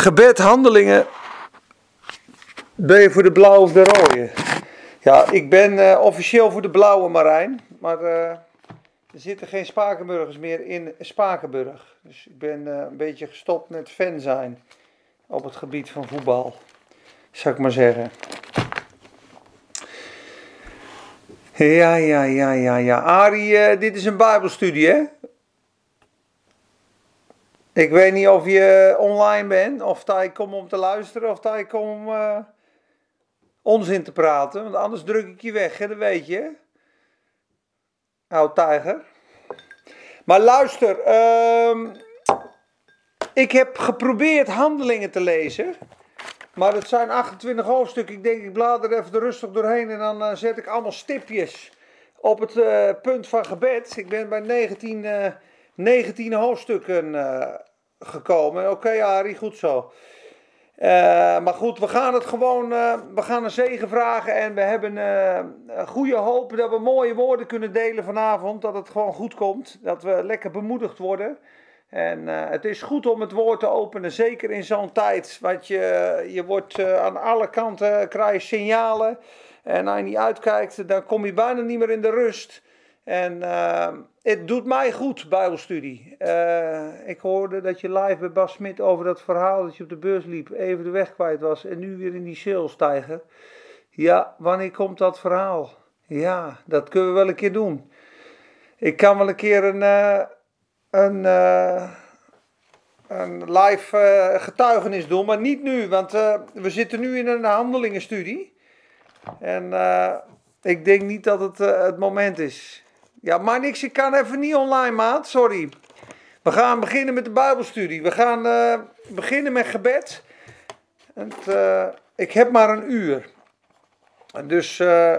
gebed, handelingen. Ben je voor de blauwe of de rode? Ja, ik ben eh, officieel voor de blauwe Marijn. Maar uh, er zitten geen Spakenburgers meer in Spakenburg. Dus ik ben uh, een beetje gestopt met fan zijn op het gebied van voetbal. Zou ik maar zeggen. Ja, ja, ja, ja, ja. Arie, dit is een Bijbelstudie, hè? Ik weet niet of je online bent, of dat je komt om te luisteren, of dat je komt om uh, onzin te praten. Want anders druk ik je weg, hè? dat weet je. Oud tijger. Maar luister, uh, ik heb geprobeerd handelingen te lezen. Maar het zijn 28 hoofdstukken. Ik denk, ik blader even rustig doorheen en dan uh, zet ik allemaal stipjes op het uh, punt van gebed. Ik ben bij 19, uh, 19 hoofdstukken gekomen. Oké, okay, Arie, goed zo. Uh, maar goed, we gaan het gewoon, uh, we gaan een zegen vragen en we hebben goede hoop dat we mooie woorden kunnen delen vanavond. Dat het gewoon goed komt, dat we lekker bemoedigd worden. En het is goed om het woord te openen, zeker in zo'n tijd. Want je, je wordt aan alle kanten, krijg signalen. En als je niet uitkijkt, dan kom je bijna niet meer in de rust. En uh, het doet mij goed, Bijbelstudie. Uh, ik hoorde dat je live bij Bas Smit over dat verhaal dat je op de beurs liep, even de weg kwijt was en nu weer in die sales stijgen. Ja, wanneer komt dat verhaal? Ja, dat kunnen we wel een keer doen. Ik kan wel een keer een, uh, een, een live getuigenis doen, maar niet nu, want we zitten nu in een handelingenstudie. En ik denk niet dat het het moment is. Ja, maar niks, ik kan even niet online, maat. Sorry. We gaan beginnen met de Bijbelstudie. We gaan uh, beginnen met gebed. En, uh, ik heb maar een uur. Dus uh,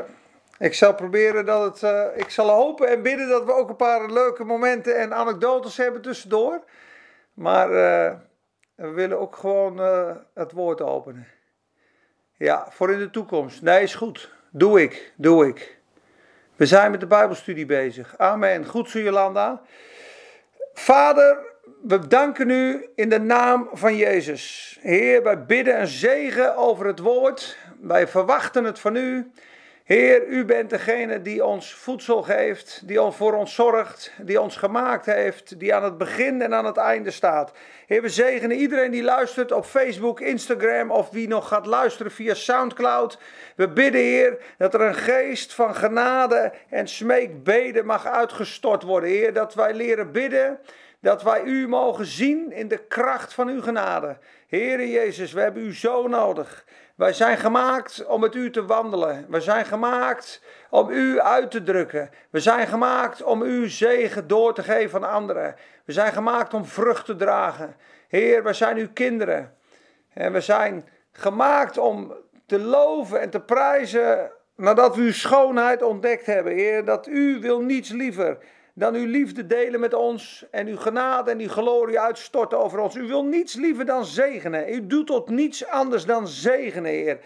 ik zal proberen dat het. ik zal hopen en bidden dat we ook een paar leuke momenten en anekdotes hebben tussendoor. Maar we willen ook gewoon het woord openen. Ja, voor in de toekomst. Nee, is goed. Doe ik, doe ik. We zijn met de Bijbelstudie bezig. Amen. Goed zo, Jolanda. Vader, we danken u in de naam van Jezus. Heer, wij bidden een zegen over het woord. Wij verwachten het van u. Heer, u bent degene die ons voedsel geeft, die voor ons zorgt, die ons gemaakt heeft, die aan het begin en aan het einde staat. Heer, we zegenen iedereen die luistert op Facebook, Instagram of wie nog gaat luisteren via Soundcloud. We bidden, Heer, dat er een geest van genade en smeekbeden mag uitgestort worden. Heer, dat wij leren bidden, dat wij u mogen zien in de kracht van uw genade. Heer Jezus, we hebben u zo nodig. Wij zijn gemaakt om met u te wandelen. We zijn gemaakt om u uit te drukken. We zijn gemaakt om uw zegen door te geven aan anderen. We zijn gemaakt om vrucht te dragen. Heer, we zijn uw kinderen. En we zijn gemaakt om te loven en te prijzen nadat we uw schoonheid ontdekt hebben. Heer, dat u wil niets liever dan uw liefde delen met ons en uw genade en uw glorie uitstorten over ons. U wil niets liever dan zegenen. U doet tot niets anders dan zegenen, Heer.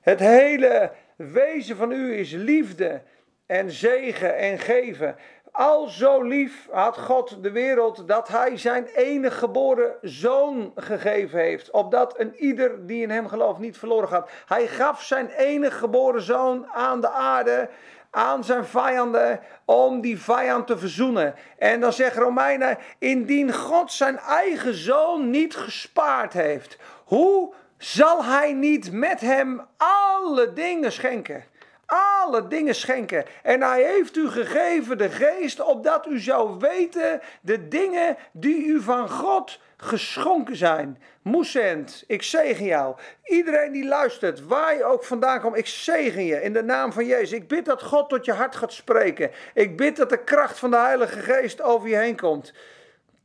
Het hele wezen van u is liefde en zegen en geven. Al zo lief had God de wereld dat hij zijn enige geboren zoon gegeven heeft. Opdat een ieder die in hem gelooft niet verloren gaat. Hij gaf zijn enige geboren zoon aan de aarde aan zijn vijanden om die vijand te verzoenen. En dan zegt Romeinen, indien God zijn eigen zoon niet gespaard heeft, hoe zal hij niet met hem alle dingen schenken? Alle dingen schenken. En hij heeft u gegeven de geest, opdat u zou weten de dingen die u van God geschonken zijn. Moesent, ik zegen jou. Iedereen die luistert, waar je ook vandaan komt, ik zegen je in de naam van Jezus. Ik bid dat God tot je hart gaat spreken. Ik bid dat de kracht van de Heilige Geest over je heen komt.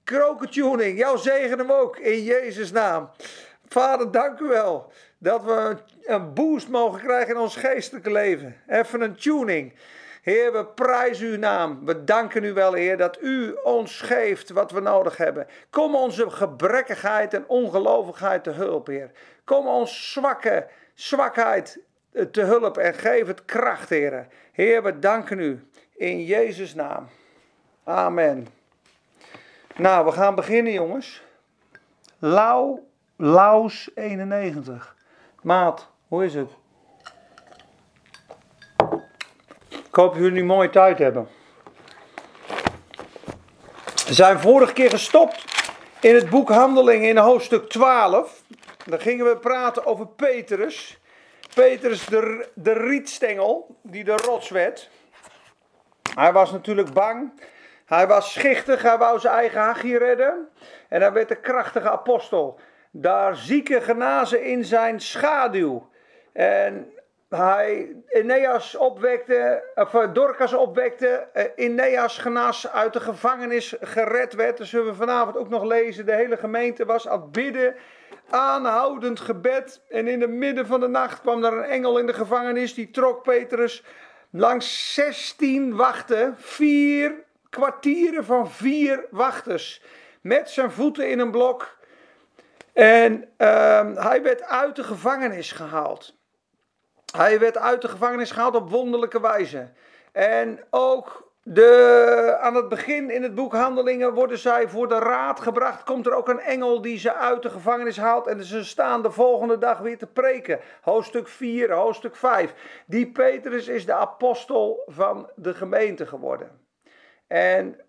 Krokentuning, jouw zegen hem ook in Jezus' naam. Vader, dank u wel dat we een boost mogen krijgen in ons geestelijke leven. Even een tuning. Heer, we prijzen uw naam. We danken u wel, Heer, dat u ons geeft wat we nodig hebben. Kom onze gebrekkigheid en ongelovigheid te hulp, Heer. Kom ons zwakke zwakheid te hulp en geef het kracht, Heer. Heer, we danken u in Jezus' naam. Amen. Nou, we gaan beginnen, jongens. Lau Laus 91. Maat, hoe is het? Ik hoop dat jullie een mooie tijd hebben. We zijn vorige keer gestopt in het boek Handelingen in hoofdstuk 12. Dan gingen we praten over Petrus. Petrus de, de rietstengel, die de rots werd. Hij was natuurlijk bang. Hij was schichtig, hij wou zijn eigen hachje redden. En hij werd de krachtige apostel. Daar zieken genazen in zijn schaduw. En hij Eneas opwekte, of eh, Dorcas opwekte, Eneas eh, genas uit de gevangenis gered werd. Dat zullen we vanavond ook nog lezen. De hele gemeente was aan het bidden, aanhoudend gebed. En in het midden van de nacht kwam er een engel in de gevangenis, die trok Petrus langs 16 wachten, vier kwartieren van vier wachters, met zijn voeten in een blok. En uh, hij werd uit de gevangenis gehaald. Hij werd uit de gevangenis gehaald op wonderlijke wijze. En ook de, aan het begin in het boek Handelingen worden zij voor de raad gebracht. Komt er ook een engel die ze uit de gevangenis haalt. En ze staan de volgende dag weer te preken. Hoofdstuk 4, hoofdstuk 5. Die Petrus is de apostel van de gemeente geworden. En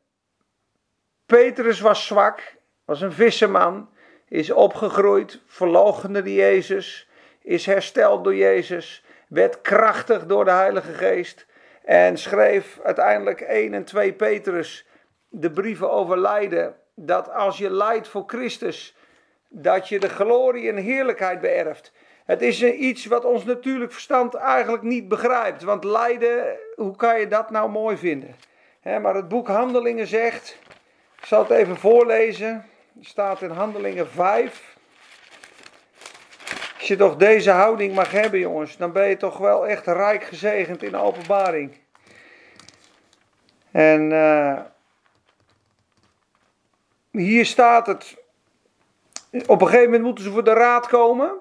Petrus was zwak, was een visserman. Is opgegroeid, verloochende Jezus. Is hersteld door Jezus werd krachtig door de Heilige Geest en schreef uiteindelijk 1 en 2 Petrus de brieven over lijden. Dat als je lijdt voor Christus, dat je de glorie en heerlijkheid beërft. Het is iets wat ons natuurlijk verstand eigenlijk niet begrijpt. Want lijden, hoe kan je dat nou mooi vinden? maar het boek Handelingen zegt, ik zal het even voorlezen. Het staat in Handelingen 5. Als je toch deze houding mag hebben, jongens, dan ben je toch wel echt rijk gezegend in openbaring. En uh, hier staat het. Op een gegeven moment moeten ze voor de raad komen.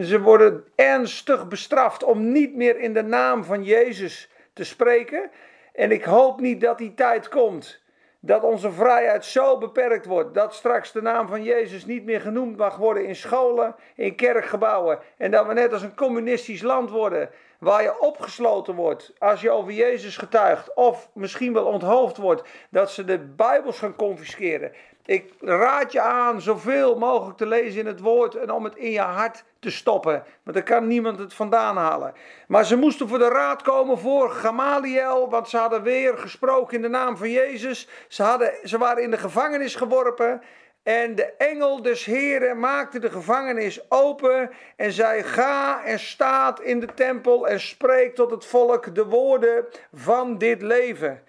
Ze worden ernstig bestraft om niet meer in de naam van Jezus te spreken. En ik hoop niet dat die tijd komt dat onze vrijheid zo beperkt wordt dat straks de naam van Jezus niet meer genoemd mag worden in scholen, in kerkgebouwen en dat we net als een communistisch land worden waar je opgesloten wordt als je over Jezus getuigt of misschien wel onthoofd wordt, dat ze de Bijbels gaan confisceren. Ik raad je aan zoveel mogelijk te lezen in het woord en om het in je hart te stoppen. Want dan kan niemand het vandaan halen. Maar ze moesten voor de raad komen voor Gamaliel, want ze hadden weer gesproken in de naam van Jezus. Ze, hadden, ze waren in de gevangenis geworpen. En de engel des Heren maakte de gevangenis open en zei: Ga en staat in de tempel en spreek tot het volk de woorden van dit leven.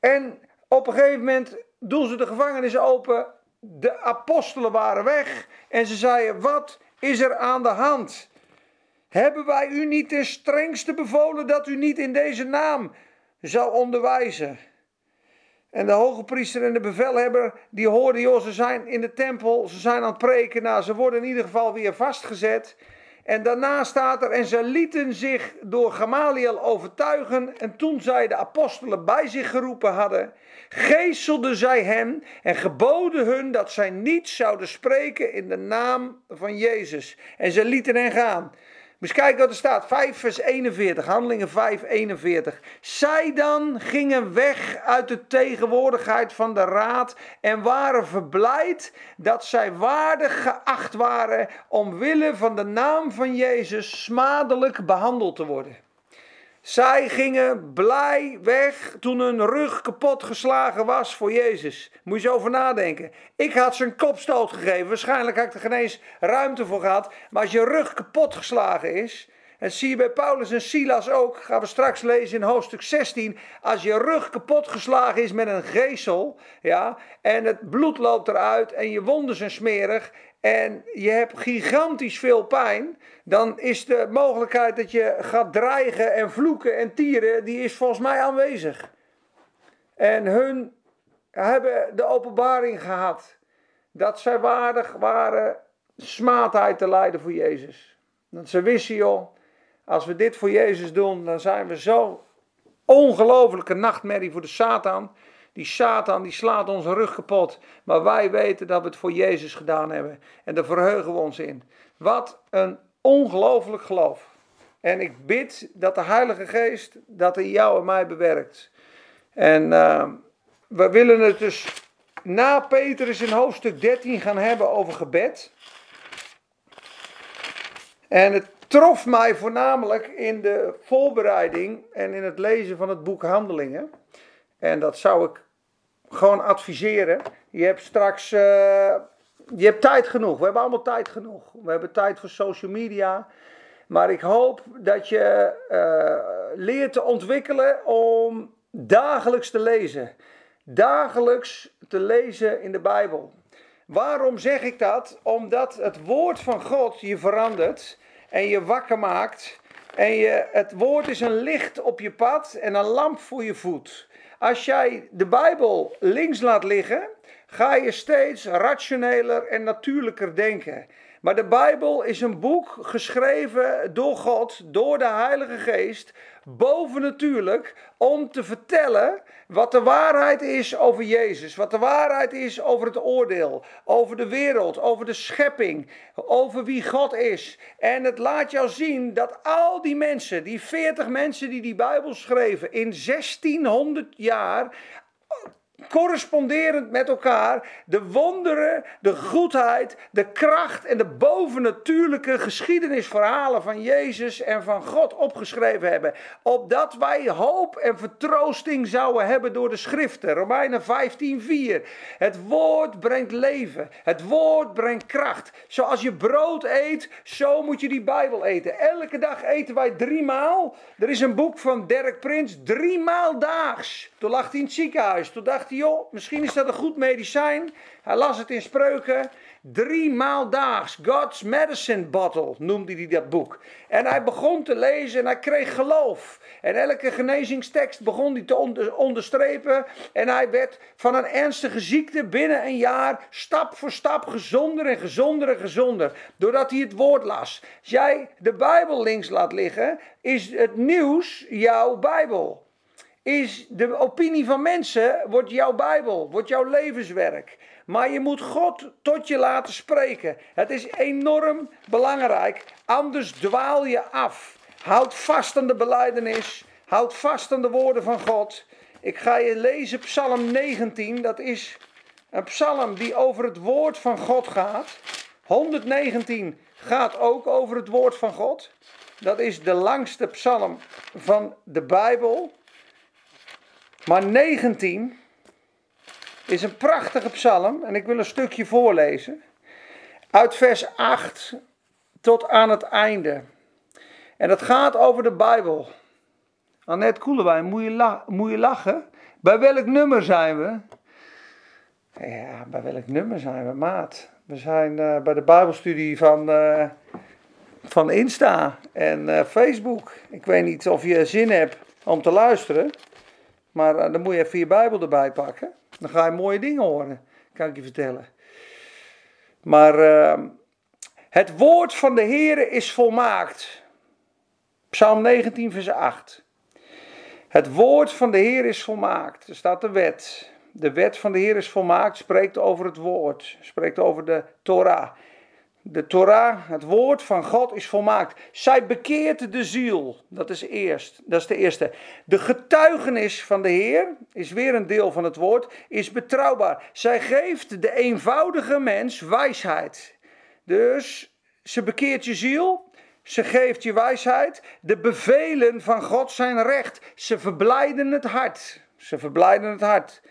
En op een gegeven moment doen ze de gevangenis open. De apostelen waren weg en ze zeiden: Wat is er aan de hand? Hebben wij u niet ten strengste bevolen dat u niet in deze naam zou onderwijzen? En de hoge priester en de bevelhebber, die hoorden, joh, ze zijn in de tempel, ze zijn aan het preken. Nou, ze worden in ieder geval weer vastgezet. En daarna staat er, en ze lieten zich door Gamaliel overtuigen. En toen zij de apostelen bij zich geroepen hadden, geeselden zij hem en geboden hun dat zij niet zouden spreken in de naam van Jezus. En ze lieten hen gaan. Moet kijken wat er staat. 5 vers 41. Handelingen 5 41. Zij dan gingen weg uit de tegenwoordigheid van de raad en waren verblijd dat zij waardig geacht waren omwille van de naam van Jezus smadelijk behandeld te worden. Zij gingen blij weg toen hun rug kapot geslagen was voor Jezus. Moet je zo over nadenken. Ik had ze een kopstoot gegeven. Waarschijnlijk had ik er geen eens ruimte voor gehad. Maar als je rug kapot geslagen is. En zie je bij Paulus en Silas ook. Gaan we straks lezen in hoofdstuk 16. Als je rug kapot geslagen is met een geesel. Ja, en het bloed loopt eruit. En je wonden zijn smerig en je hebt gigantisch veel pijn, dan is de mogelijkheid dat je gaat dreigen en vloeken en tieren, die is volgens mij aanwezig. En hun hebben de openbaring gehad dat zij waardig waren smaadheid te lijden voor Jezus. Dat ze wisten, joh, als we dit voor Jezus doen, dan zijn we zo ongelofelijke nachtmerrie voor de Satan. Die Satan die slaat onze rug kapot. Maar wij weten dat we het voor Jezus gedaan hebben. En daar verheugen we ons in. Wat een ongelooflijk geloof. En ik bid dat de Heilige Geest dat in jou en mij bewerkt. En uh, we willen het dus na Petrus in hoofdstuk 13 gaan hebben over gebed. En het trof mij voornamelijk in de voorbereiding en in het lezen van het boek Handelingen. En dat zou ik gewoon adviseren. Je hebt straks. Uh, je hebt tijd genoeg. We hebben allemaal tijd genoeg. We hebben tijd voor social media. Maar ik hoop dat je uh, leert te ontwikkelen om dagelijks te lezen. Dagelijks te lezen in de Bijbel. Waarom zeg ik dat? Omdat het woord van God je verandert en je wakker maakt. En je, het woord is een licht op je pad en een lamp voor je voet. Als jij de Bijbel links laat liggen, ga je steeds rationeler en natuurlijker denken. Maar de Bijbel is een boek geschreven door God, door de Heilige Geest, bovennatuurlijk, om te vertellen wat de waarheid is over Jezus, wat de waarheid is over het oordeel, over de wereld, over de schepping, over wie God is. En het laat jou zien dat al die mensen, die 40 mensen die die Bijbel schreven in 1600 jaar, corresponderend met elkaar de wonderen, de goedheid, de kracht en de bovennatuurlijke geschiedenisverhalen van Jezus en van God opgeschreven hebben. Opdat wij hoop en vertroosting zouden hebben door de schriften. Romeinen 15:4. Het woord brengt leven. Het woord brengt kracht. Zoals je brood eet, zo moet je die Bijbel eten. Elke dag eten wij drie maal. Er is een boek van Dirk Prins, drie maal daags. Toen lag hij in het ziekenhuis. Toen dacht hij, joh, misschien is dat een goed medicijn. Hij las het in spreuken. Drie maal daags. God's Medicine Bottle noemde hij dat boek. En hij begon te lezen en hij kreeg geloof. En elke genezingstekst begon hij te onderstrepen. En hij werd van een ernstige ziekte binnen een jaar stap voor stap gezonder en gezonder en gezonder. Doordat hij het woord las. Als jij de Bijbel links laat liggen, is het nieuws jouw Bijbel is de opinie van mensen, wordt jouw Bijbel, wordt jouw levenswerk. Maar je moet God tot je laten spreken. Het is enorm belangrijk, anders dwaal je af. Houd vast aan de beleidenis, houd vast aan de woorden van God. Ik ga je lezen Psalm 19, dat is een psalm die over het woord van God gaat. 119 gaat ook over het woord van God. Dat is de langste psalm van de Bijbel. Maar 19 is een prachtige psalm en ik wil een stukje voorlezen. Uit vers 8 tot aan het einde. En dat gaat over de Bijbel. Annette Koelewijn, moet je, je lachen? Bij welk nummer zijn we? Ja, bij welk nummer zijn we, maat? We zijn uh, bij de Bijbelstudie van, uh, van Insta en uh, Facebook. Ik weet niet of je zin hebt om te luisteren. Maar uh, dan moet je even je Bijbel erbij pakken. Dan ga je mooie dingen horen, kan ik je vertellen. Maar uh, het woord van de Heer is volmaakt. Psalm 19, vers 8. Het woord van de Heer is volmaakt. Er staat de wet. De wet van de Heer is volmaakt, spreekt over het woord, spreekt over de Torah. De Torah, het woord van God, is volmaakt. Zij bekeert de ziel. Dat is, eerst, dat is de eerste. De getuigenis van de Heer, is weer een deel van het woord, is betrouwbaar. Zij geeft de eenvoudige mens wijsheid. Dus ze bekeert je ziel, ze geeft je wijsheid. De bevelen van God zijn recht. Ze verblijden het hart. Ze verblijden het hart.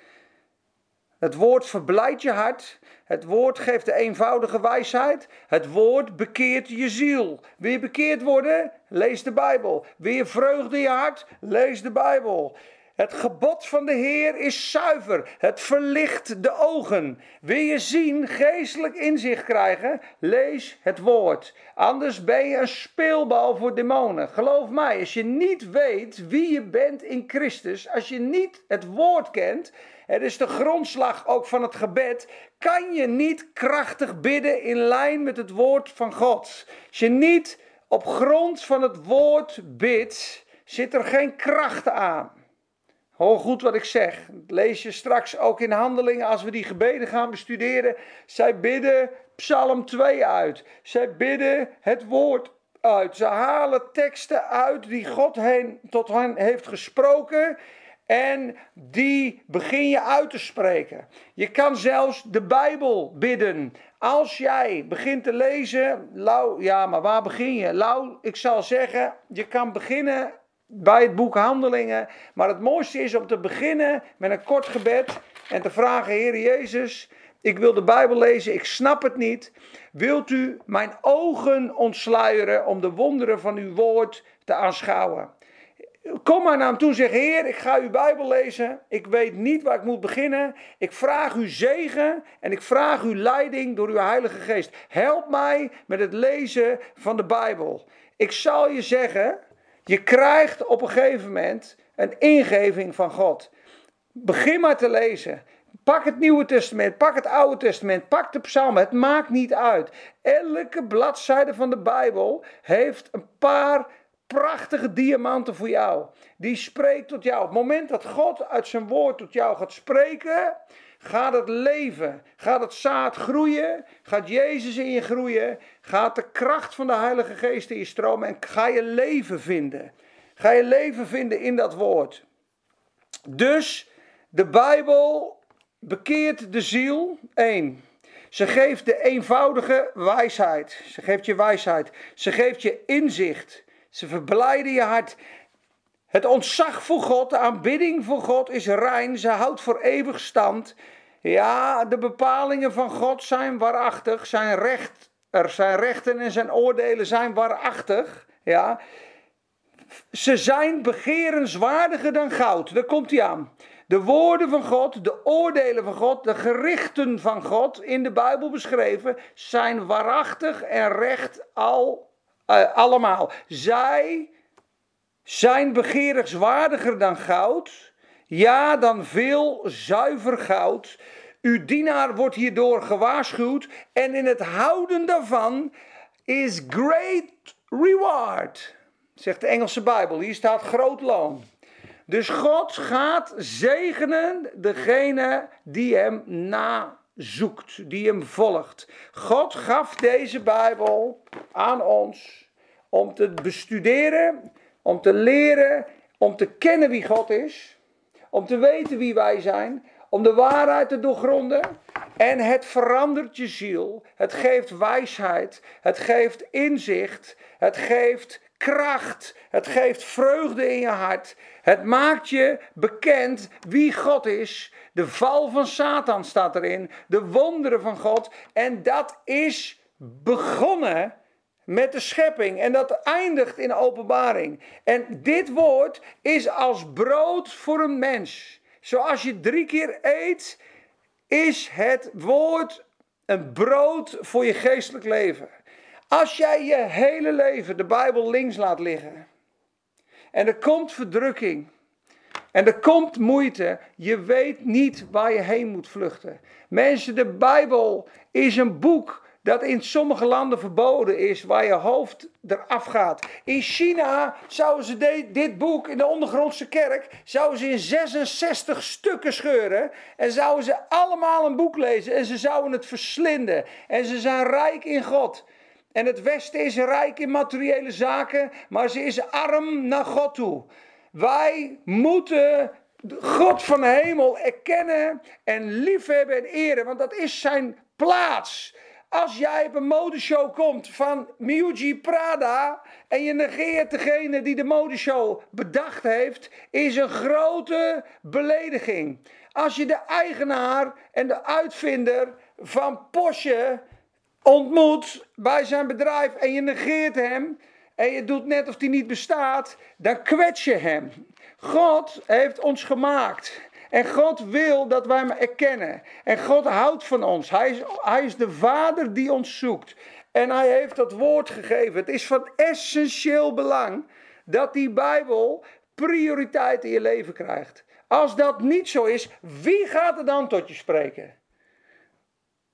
Het woord verblijdt je hart. Het woord geeft de eenvoudige wijsheid. Het woord bekeert je ziel. Wil je bekeerd worden? Lees de Bijbel. Wil je vreugde in je hart? Lees de Bijbel. Het gebod van de Heer is zuiver. Het verlicht de ogen. Wil je zien, geestelijk inzicht krijgen? Lees het woord. Anders ben je een speelbal voor demonen. Geloof mij, als je niet weet wie je bent in Christus, als je niet het woord kent, het is de grondslag ook van het gebed, kan je niet krachtig bidden in lijn met het woord van God. Als je niet op grond van het woord bidt, zit er geen kracht aan. Hoor goed wat ik zeg. Lees je straks ook in handelingen als we die gebeden gaan bestuderen. Zij bidden Psalm 2 uit. Zij bidden het woord uit. Ze halen teksten uit die God heen, tot hen heeft gesproken. En die begin je uit te spreken. Je kan zelfs de Bijbel bidden. Als jij begint te lezen, Lau, ja, maar waar begin je? Lau, ik zal zeggen, je kan beginnen bij het boek Handelingen. Maar het mooiste is om te beginnen met een kort gebed en te vragen: Heer Jezus, ik wil de Bijbel lezen, ik snap het niet. Wilt u mijn ogen ontsluieren om de wonderen van uw woord te aanschouwen? Kom maar naar hem toe zeg: Heer, ik ga uw Bijbel lezen. Ik weet niet waar ik moet beginnen. Ik vraag uw zegen en ik vraag uw leiding door uw Heilige Geest. Help mij met het lezen van de Bijbel. Ik zal je zeggen: je krijgt op een gegeven moment een ingeving van God. Begin maar te lezen. Pak het Nieuwe Testament, pak het Oude Testament, pak de psalmen. Het maakt niet uit. Elke bladzijde van de Bijbel heeft een paar prachtige diamanten voor jou. Die spreekt tot jou. Op het moment dat God uit zijn woord tot jou gaat spreken, gaat het leven, gaat het zaad groeien, gaat Jezus in je groeien, gaat de kracht van de Heilige Geest in je stromen en ga je leven vinden. Ga je leven vinden in dat woord. Dus de Bijbel bekeert de ziel. 1. Ze geeft de eenvoudige wijsheid. Ze geeft je wijsheid. Ze geeft je inzicht. Ze verblijden je hart. Het ontzag voor God, de aanbidding voor God is rein. Ze houdt voor eeuwig stand. Ja, de bepalingen van God zijn waarachtig. Zijn recht, er zijn rechten en zijn oordelen zijn waarachtig. Ja. Ze zijn begerenswaardiger dan goud. Daar komt hij aan. De woorden van God, de oordelen van God, de gerichten van God in de Bijbel beschreven, zijn waarachtig en recht al, uh, allemaal. Zij zijn begeerenswaardiger dan goud, ja, dan veel zuiver goud. Uw dienaar wordt hierdoor gewaarschuwd en in het houden daarvan is great reward, zegt de Engelse Bijbel. Hier staat groot loon. Dus God gaat zegenen degene die hem nazoekt, die hem volgt. God gaf deze Bijbel aan ons om te bestuderen, om te leren, om te kennen wie God is, om te weten wie wij zijn, om de waarheid te doorgronden. En het verandert je ziel, het geeft wijsheid, het geeft inzicht, het geeft kracht, het geeft vreugde in je hart. Het maakt je bekend wie God is. De val van Satan staat erin, de wonderen van God. En dat is begonnen met de schepping. En dat eindigt in openbaring. En dit woord is als brood voor een mens. Zoals je drie keer eet, is het woord een brood voor je geestelijk leven. Als jij je hele leven de Bijbel links laat liggen. En er komt verdrukking. En er komt moeite. Je weet niet waar je heen moet vluchten. Mensen, de Bijbel is een boek dat in sommige landen verboden is, waar je hoofd eraf gaat. In China zouden ze dit boek in de ondergrondse kerk, zouden ze in 66 stukken scheuren en zouden ze allemaal een boek lezen en ze zouden het verslinden. En ze zijn rijk in God. En het Westen is rijk in materiële zaken, maar ze is arm naar God toe. Wij moeten God van de hemel erkennen en liefhebben en eren, want dat is zijn plaats. Als jij op een modeshow komt van Miyuji Prada en je negeert degene die de modeshow bedacht heeft, is een grote belediging. Als je de eigenaar en de uitvinder van Porsche ontmoet bij zijn bedrijf en je negeert hem en je doet net of hij niet bestaat, dan kwets je hem. God heeft ons gemaakt. En God wil dat wij hem erkennen. En God houdt van ons. Hij is, hij is de Vader die ons zoekt. En hij heeft dat woord gegeven. Het is van essentieel belang dat die Bijbel prioriteit in je leven krijgt. Als dat niet zo is, wie gaat er dan tot je spreken?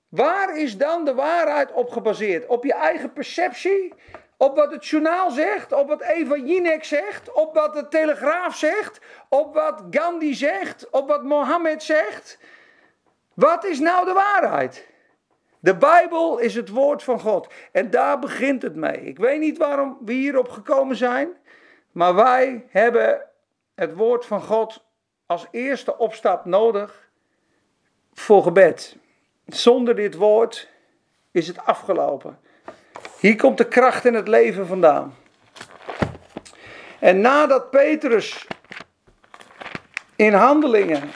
Waar is dan de waarheid op gebaseerd? Op je eigen perceptie op wat het journaal zegt, op wat Eva Jinek zegt, op wat de Telegraaf zegt, op wat Gandhi zegt, op wat Mohammed zegt. Wat is nou de waarheid? De Bijbel is het woord van God en daar begint het mee. Ik weet niet waarom we hierop gekomen zijn, maar wij hebben het woord van God als eerste opstap nodig voor gebed. Zonder dit woord is het afgelopen. Hier komt de kracht in het leven vandaan. En nadat Petrus in handelingen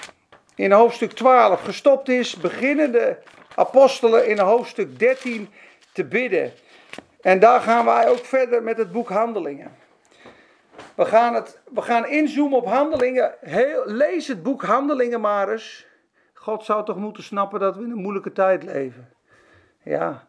in hoofdstuk 12 gestopt is, beginnen de apostelen in hoofdstuk 13 te bidden. En daar gaan wij ook verder met het boek Handelingen. We gaan, het, we gaan inzoomen op handelingen. Heel, lees het boek Handelingen maar eens. God zou toch moeten snappen dat we in een moeilijke tijd leven. Ja,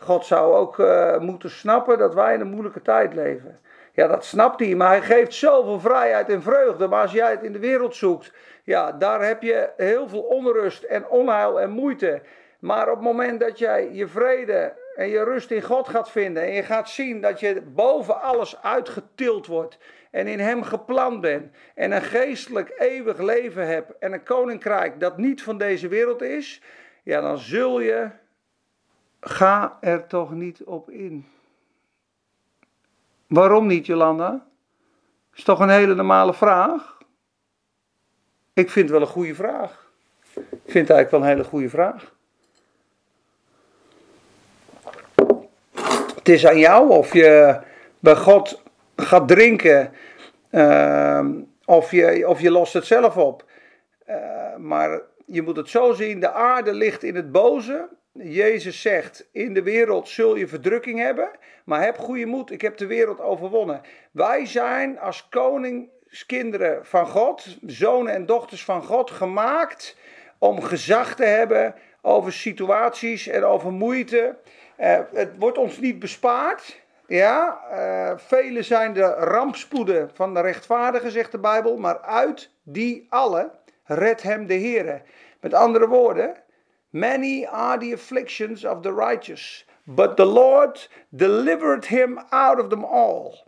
God zou ook uh, moeten snappen dat wij in een moeilijke tijd leven. Ja, dat snapt hij, maar hij geeft zoveel vrijheid en vreugde. Maar als jij het in de wereld zoekt, ja, daar heb je heel veel onrust en onheil en moeite. Maar op het moment dat jij je vrede en je rust in God gaat vinden en je gaat zien dat je boven alles uitgetild wordt en in Hem gepland bent en een geestelijk eeuwig leven hebt en een koninkrijk dat niet van deze wereld is, ja, dan zul je, ga er toch niet op in. Waarom niet, Jolanda? Is toch een hele normale vraag? Ik vind het wel een goede vraag. Ik vind het eigenlijk wel een hele goede vraag. Het is aan jou of je bij God gaat drinken uh, of, je, of je lost het zelf op. Uh, maar je moet het zo zien: de aarde ligt in het boze. Jezus zegt: In de wereld zul je verdrukking hebben, maar heb goede moed, ik heb de wereld overwonnen. Wij zijn als koningskinderen van God, zonen en dochters van God, gemaakt om gezag te hebben over situaties en over moeite. Uh, het wordt ons niet bespaard. Ja, uh, vele zijn de rampspoeden van de rechtvaardigen, zegt de Bijbel, maar uit die alle redt hem de Heer. Met andere woorden, many are the afflictions of the righteous, but the Lord delivered him out of them all.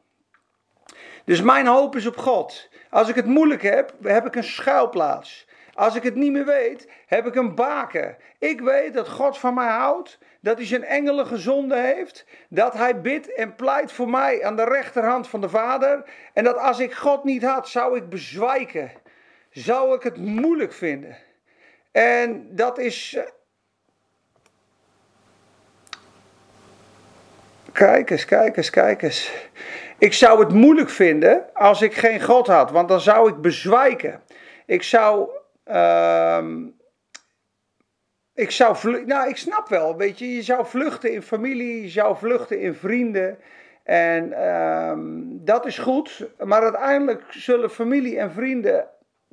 Dus mijn hoop is op God. Als ik het moeilijk heb, heb ik een schuilplaats. Als ik het niet meer weet, heb ik een baken. Ik weet dat God van mij houdt, dat hij zijn engelen gezonden heeft, dat hij bidt en pleit voor mij aan de rechterhand van de Vader. En dat als ik God niet had, zou ik bezwijken. Zou ik het moeilijk vinden. En dat is. Eh, kijk eens, kijk eens, kijk eens. Ik zou het moeilijk vinden als ik geen God had, want dan zou ik bezwijken. Ik zou Ehm, ik zou nou ik snap wel, weet je, je zou vluchten in familie, je zou vluchten in vrienden. En ehm, dat is goed, maar uiteindelijk zullen familie en vrienden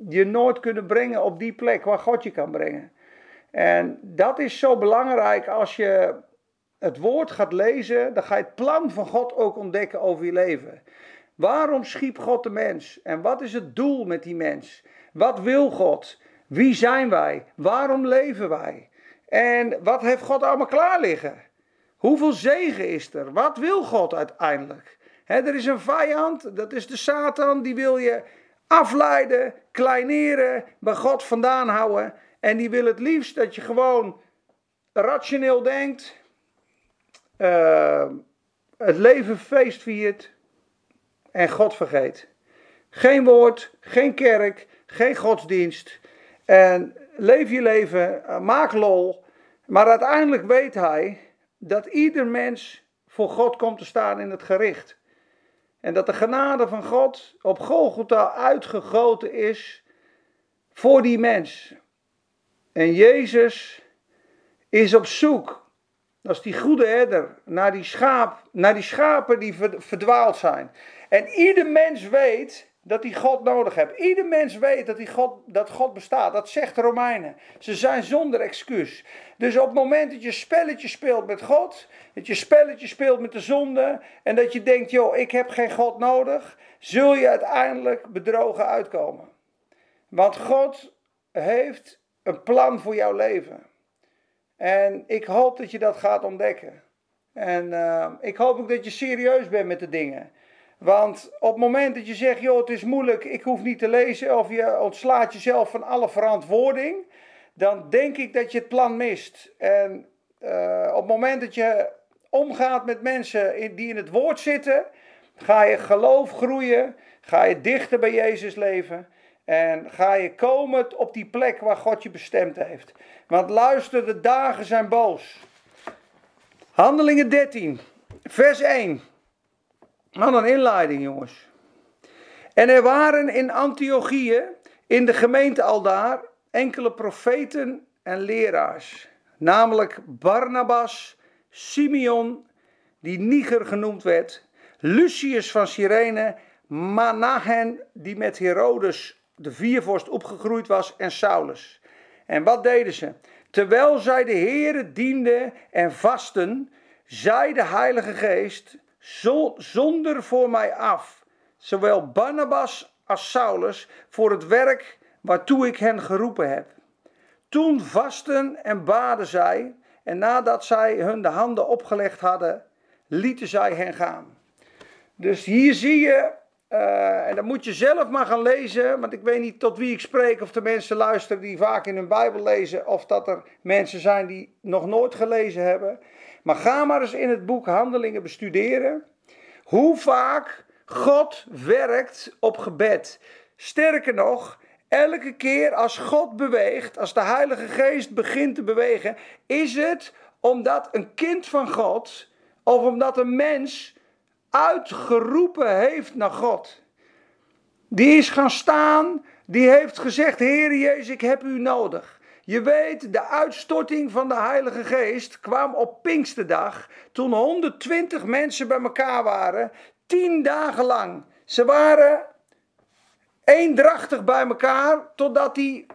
je nooit kunnen brengen op die plek waar God je kan brengen. En dat is zo belangrijk als je het woord gaat lezen, dan ga je het plan van God ook ontdekken over je leven. Waarom schiep God de mens? En wat is het doel met die mens? Wat wil God? Wie zijn wij? Waarom leven wij? En wat heeft God allemaal klaar liggen? Hoeveel zegen is er? Wat wil God uiteindelijk? er is een vijand, dat is de Satan, die wil je afleiden, kleineren, bij God vandaan houden. En die wil het liefst dat je gewoon rationeel denkt, uh, het leven feest viert en God vergeet. Geen woord, geen kerk, geen godsdienst. En leef je leven, eh, maak lol. Maar uiteindelijk weet hij dat ieder mens voor God komt te staan in het gericht. En dat de genade van God op Golgotha uitgegoten is voor die mens. En Jezus is op zoek, als die goede herder, naar die, schaap, naar die schapen die verdwaald zijn. En ieder mens weet dat hij God nodig hebt. Ieder mens weet dat, die God, dat God bestaat. Dat zegt de Romeinen. Ze zijn zonder excuus. Dus op het moment dat je spelletje speelt met God, dat je spelletje speelt met de zonde en dat je denkt, joh, ik heb geen God nodig, zul je uiteindelijk bedrogen uitkomen. Want God heeft een plan voor jouw leven. En ik hoop dat je dat gaat ontdekken. En uh, ik hoop ook dat je serieus bent met de dingen. Want op het moment dat je zegt, joh, het is moeilijk, ik hoef niet te lezen, of je ontslaat jezelf van alle verantwoording, dan denk ik dat je het plan mist. En uh, op het moment dat je omgaat met mensen die in het woord zitten, ga je geloof groeien, ga je dichter bij Jezus leven. En ga je komen op die plek waar God je bestemd heeft. Want luister, de dagen zijn boos. Handelingen 13, vers 1. Wat een inleiding, jongens. En er waren in Antiochië, in de gemeente aldaar, enkele profeten en leraars. Namelijk Barnabas, Simeon, die Niger genoemd werd, Lucius van Cyrene, Manahen, die met Herodes de viervorst opgegroeid was, en Saulus. En wat deden ze? Terwijl zij de Heere dienden en vasten, zei de Heilige Geest, zonder voor mij af, zowel Barnabas als Saulus, voor het werk waartoe ik hen geroepen heb. Toen vasten en baden zij, en nadat zij hun de handen opgelegd hadden, lieten zij hen gaan. Dus hier zie je, uh, en dat moet je zelf maar gaan lezen, want ik weet niet tot wie ik spreek, of de mensen luisteren die vaak in hun Bijbel lezen, of dat er mensen zijn die nog nooit gelezen hebben. Maar ga maar eens in het boek Handelingen bestuderen hoe vaak God werkt op gebed. Sterker nog, elke keer als God beweegt, als de Heilige Geest begint te bewegen, is het omdat een kind van God of omdat een mens uitgeroepen heeft naar God. Die is gaan staan, die heeft gezegd: Heer Jezus, ik heb u nodig. Je weet, de uitstorting van de Heilige Geest kwam op Pinksterdag, toen 120 mensen bij elkaar waren, tien dagen lang. Ze waren eendrachtig bij elkaar, totdat die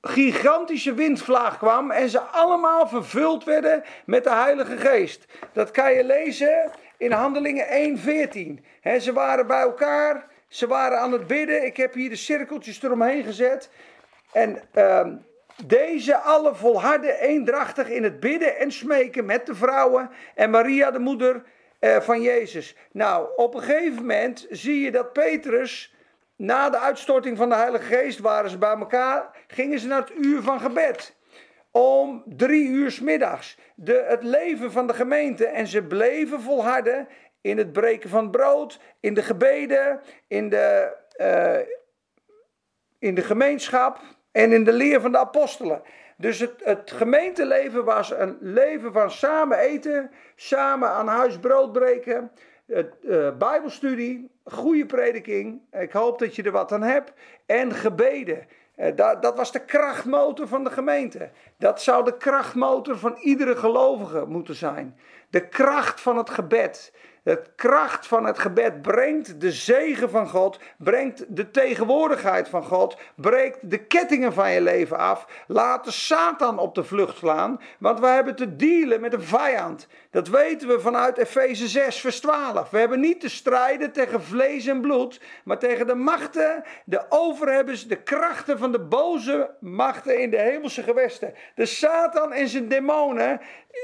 gigantische windvlaag kwam en ze allemaal vervuld werden met de Heilige Geest. Dat kan je lezen in Handelingen 1:14. Ze waren bij elkaar, ze waren aan het bidden. Ik heb hier de cirkeltjes eromheen gezet. En uh, deze alle volharden eendrachtig in het bidden en smeken met de vrouwen en Maria, de moeder uh, van Jezus. Nou, op een gegeven moment zie je dat Petrus, na de uitstorting van de Heilige Geest, waren ze bij elkaar, gingen ze naar het uur van gebed. Om drie uur s middags. De, het leven van de gemeente. En ze bleven volharden in het breken van brood, in de gebeden, in de, uh, in de gemeenschap en in de leer van de apostelen. Dus het, het gemeenteleven was een leven van samen eten, samen aan huis brood breken, het, uh, bijbelstudie, goede prediking. Ik hoop dat je er wat aan hebt. En gebeden. Uh, dat, dat was de krachtmotor van de gemeente. Dat zou de krachtmotor van iedere gelovige moeten zijn. De kracht van het gebed. De kracht van het gebed brengt de zegen van God, brengt de tegenwoordigheid van God, breekt de kettingen van je leven af. Laat de Satan op de vlucht slaan, want we hebben te dealen met een vijand. Dat weten we vanuit Efeze 6, vers 12. We hebben niet te strijden tegen vlees en bloed, maar tegen de machten, de overhebbers, de krachten van de boze machten in de hemelse gewesten. De Satan en zijn demonen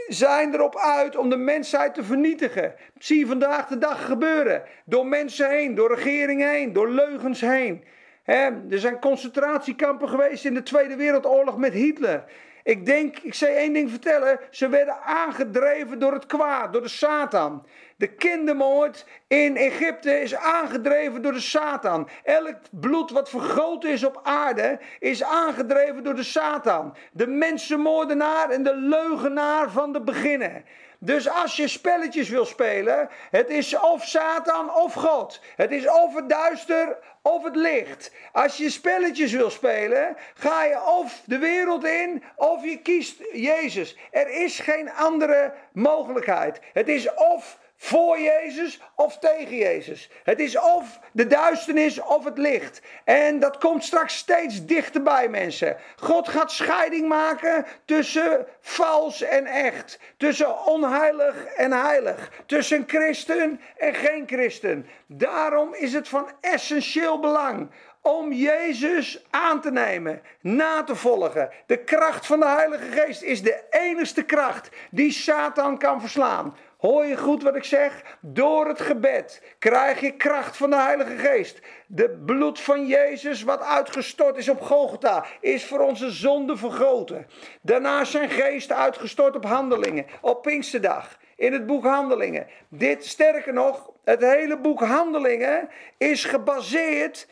zijn erop uit om de mensheid te vernietigen. Zie vandaag de dag gebeuren. Door mensen heen, door regeringen heen, door leugens heen. er zijn concentratiekampen geweest in de Tweede Wereldoorlog met Hitler. Ik denk, ik zal één ding vertellen. Ze werden aangedreven door het kwaad, door de Satan. De kindermoord in Egypte is aangedreven door de Satan. Elk bloed wat vergoten is op aarde is aangedreven door de Satan. De mensenmoordenaar en de leugenaar van de beginnen. Dus als je spelletjes wil spelen, het is of Satan of God. Het is of het duister of het licht. Als je spelletjes wil spelen, ga je of de wereld in of je kiest Jezus. Er is geen andere mogelijkheid. Het is of voor Jezus of tegen Jezus. Het is of de duisternis of het licht. En dat komt straks steeds dichterbij, mensen. God gaat scheiding maken tussen vals en echt. Tussen onheilig en heilig. Tussen christen en geen christen. Daarom is het van essentieel belang om Jezus aan te nemen, na te volgen. De kracht van de Heilige Geest is de enigste kracht die Satan kan verslaan. Hoor je goed wat ik zeg? Door het gebed krijg je kracht van de Heilige Geest. De bloed van Jezus, wat uitgestort is op Golgotha, is voor onze zonde vergoten. Daarna zijn geest uitgestort op handelingen, op Pinksterdag, in het boek Handelingen. Dit, sterker nog, het hele boek Handelingen is gebaseerd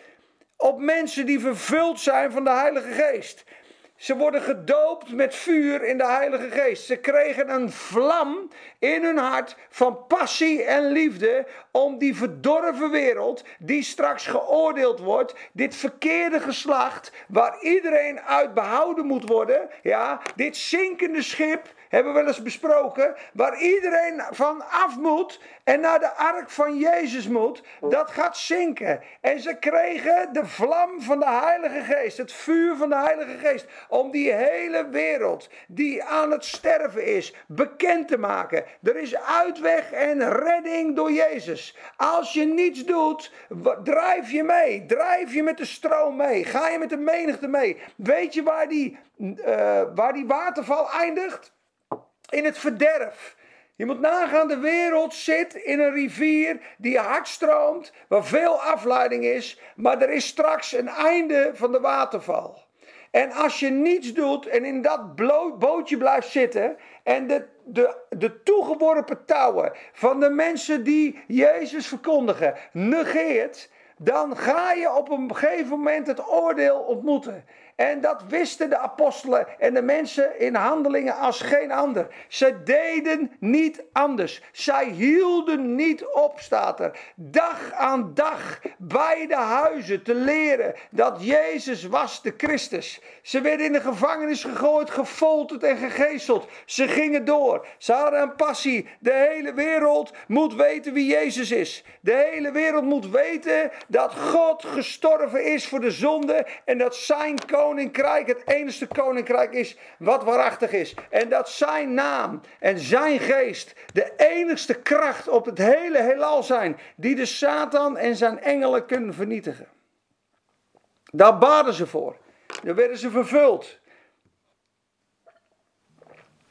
op mensen die vervuld zijn van de Heilige Geest. Ze worden gedoopt met vuur in de Heilige Geest. Ze kregen een vlam in hun hart van passie en liefde om die verdorven wereld, die straks geoordeeld wordt, dit verkeerde geslacht, waar iedereen uit behouden moet worden, ja, dit zinkende schip, hebben we wel eens besproken, waar iedereen van af moet en naar de ark van Jezus moet, dat gaat zinken. En ze kregen de vlam van de Heilige Geest, het vuur van de Heilige Geest, om die hele wereld die aan het sterven is, bekend te maken. Er is uitweg en redding door Jezus. Als je niets doet, drijf je mee, drijf je met de stroom mee, ga je met de menigte mee. Weet je waar die, uh, waar die waterval eindigt? In het verderf. Je moet nagaan, de wereld zit in een rivier die hard stroomt, waar veel afleiding is, maar er is straks een einde van de waterval. En als je niets doet en in dat bootje blijft zitten en de, de, de toegeworpen touwen van de mensen die Jezus verkondigen negeert, dan ga je op een gegeven moment het oordeel ontmoeten. En dat wisten de apostelen en de mensen in handelingen als geen ander. Ze deden niet anders. Zij hielden niet op, staat er. Dag aan dag bij de huizen te leren dat Jezus was de Christus. Ze werden in de gevangenis gegooid, gefolterd en gegezeld. Ze gingen door. Ze hadden een passie. De hele wereld moet weten wie Jezus is. De hele wereld moet weten dat God gestorven is voor de zonde en dat zijn koning koninkrijk het enige koninkrijk is wat waarachtig is. En dat zijn naam en zijn geest de enigste kracht op het hele heelal zijn die de Satan en zijn engelen kunnen vernietigen. Daar baden ze voor. Daar werden ze vervuld.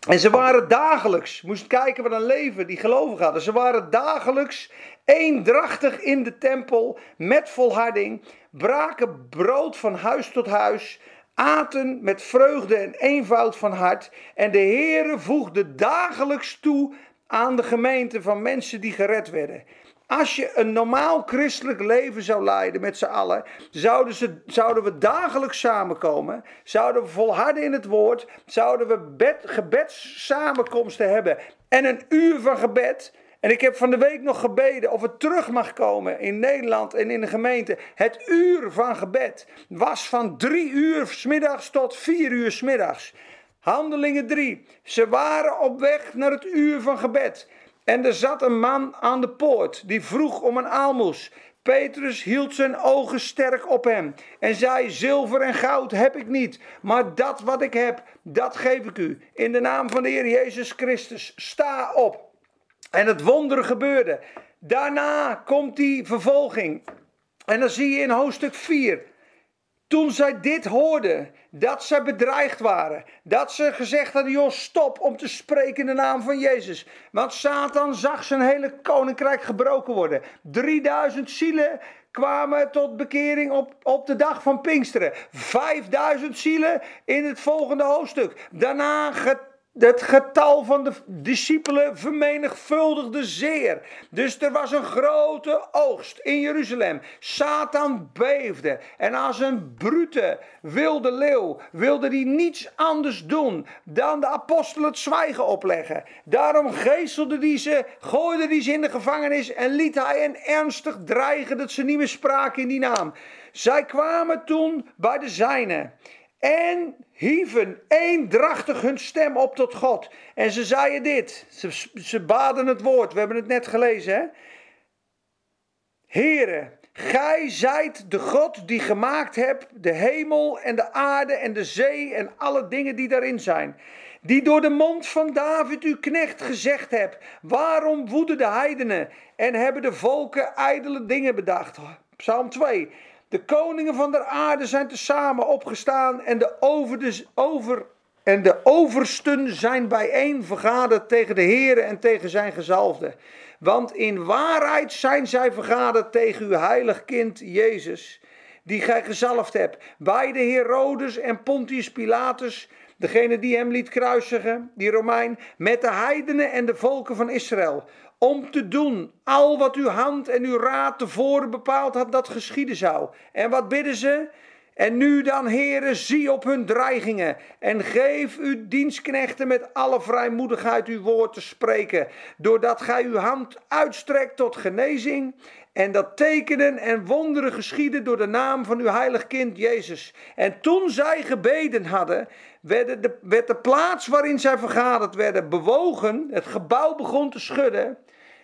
En ze waren dagelijks, moest kijken wat een leven die gelovigen hadden. Ze waren dagelijks eendrachtig in de tempel met volharding, braken brood van huis tot huis, aten met vreugde en eenvoud van hart. En de Heere voegde dagelijks toe aan de gemeente van mensen die gered werden. Als je een normaal christelijk leven zou leiden met z'n allen, zouden, ze, zouden we dagelijks samenkomen, zouden we volharden in het woord, zouden we bed, gebedssamenkomsten hebben en een uur van gebed. En ik heb van de week nog gebeden of het terug mag komen in Nederland en in de gemeente. Het uur van gebed was van drie uur smiddags tot vier uur smiddags. Handelingen 3. Ze waren op weg naar het uur van gebed. En er zat een man aan de poort die vroeg om een aalmoes. Petrus hield zijn ogen sterk op hem en zei: Zilver en goud heb ik niet, maar dat wat ik heb, dat geef ik u. In de naam van de Heer Jezus Christus, sta op. En het wonder gebeurde. Daarna komt die vervolging. En dan zie je in hoofdstuk 4. Toen zij dit hoorden, dat zij bedreigd waren, dat ze gezegd hadden: joh, stop om te spreken in de naam van Jezus. Want Satan zag zijn hele koninkrijk gebroken worden. 3000 zielen kwamen tot bekering op, op de dag van Pinksteren. 5000 zielen in het volgende hoofdstuk. Daarna het getal van de discipelen vermenigvuldigde zeer. Dus er was een grote oogst in Jeruzalem. Satan beefde. En als een brute wilde leeuw wilde hij niets anders doen dan de apostelen het zwijgen opleggen. Daarom geestelde hij ze, gooide hij ze in de gevangenis en liet hij hen ernstig dreigen dat ze niet meer spraken in die naam. Zij kwamen toen bij de zijnen. En hieven eendrachtig hun stem op tot God. En ze zeiden dit. Ze, ze baden het woord. We hebben het net gelezen. Hè? Here, gij zijt de God die gemaakt hebt de hemel en de aarde en de zee en alle dingen die daarin zijn. Die door de mond van David uw knecht gezegd hebt. Waarom woeden de heidenen en hebben de volken ijdele dingen bedacht? Psalm 2. De koningen van de aarde zijn tezamen opgestaan en de, over de, over, en de oversten zijn bijeen vergaderd tegen de Heer en tegen zijn gezalfde. Want in waarheid zijn zij vergaderd tegen uw heilig kind Jezus, die gij gezalfd hebt. Bij de Herodes en Pontius Pilatus, degene die hem liet kruisigen, die Romein, met de heidenen en de volken van Israël om te doen al wat uw hand en uw raad tevoren bepaald had dat geschieden zou. En wat bidden ze? En nu dan, heren, zie op hun dreigingen en geef uw dienstknechten met alle vrijmoedigheid uw woord te spreken, doordat gij uw hand uitstrekt tot genezing en dat tekenen en wonderen geschieden door de naam van uw heilig kind Jezus. En toen zij gebeden hadden, werd de, werd de plaats waarin zij vergaderd werden bewogen, het gebouw begon te schudden.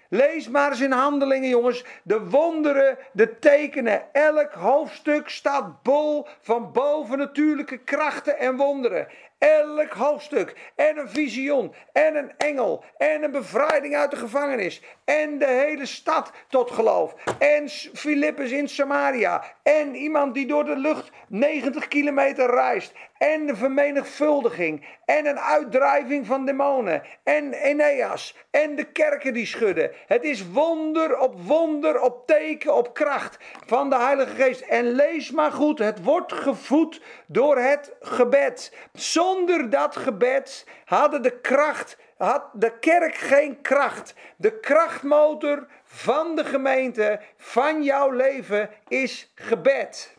Lees maar eens in handelingen, jongens. De wonderen, de tekenen. Elk hoofdstuk staat bol van bovennatuurlijke krachten en wonderen. Elk hoofdstuk. En een visioen. En een engel. En een bevrijding uit de gevangenis. En de hele stad tot geloof. En Filippus in Samaria. En iemand die door de lucht 90 kilometer reist. En de vermenigvuldiging. En een uitdrijving van demonen. En Eneas. En de kerken die schudden. Het is wonder op wonder op teken op kracht van de Heilige Geest. En lees maar goed. Het wordt gevoed door het gebed. Zonder dat gebed hadden de kracht, had de kerk geen kracht. De krachtmotor van de gemeente, van jouw leven, is gebed.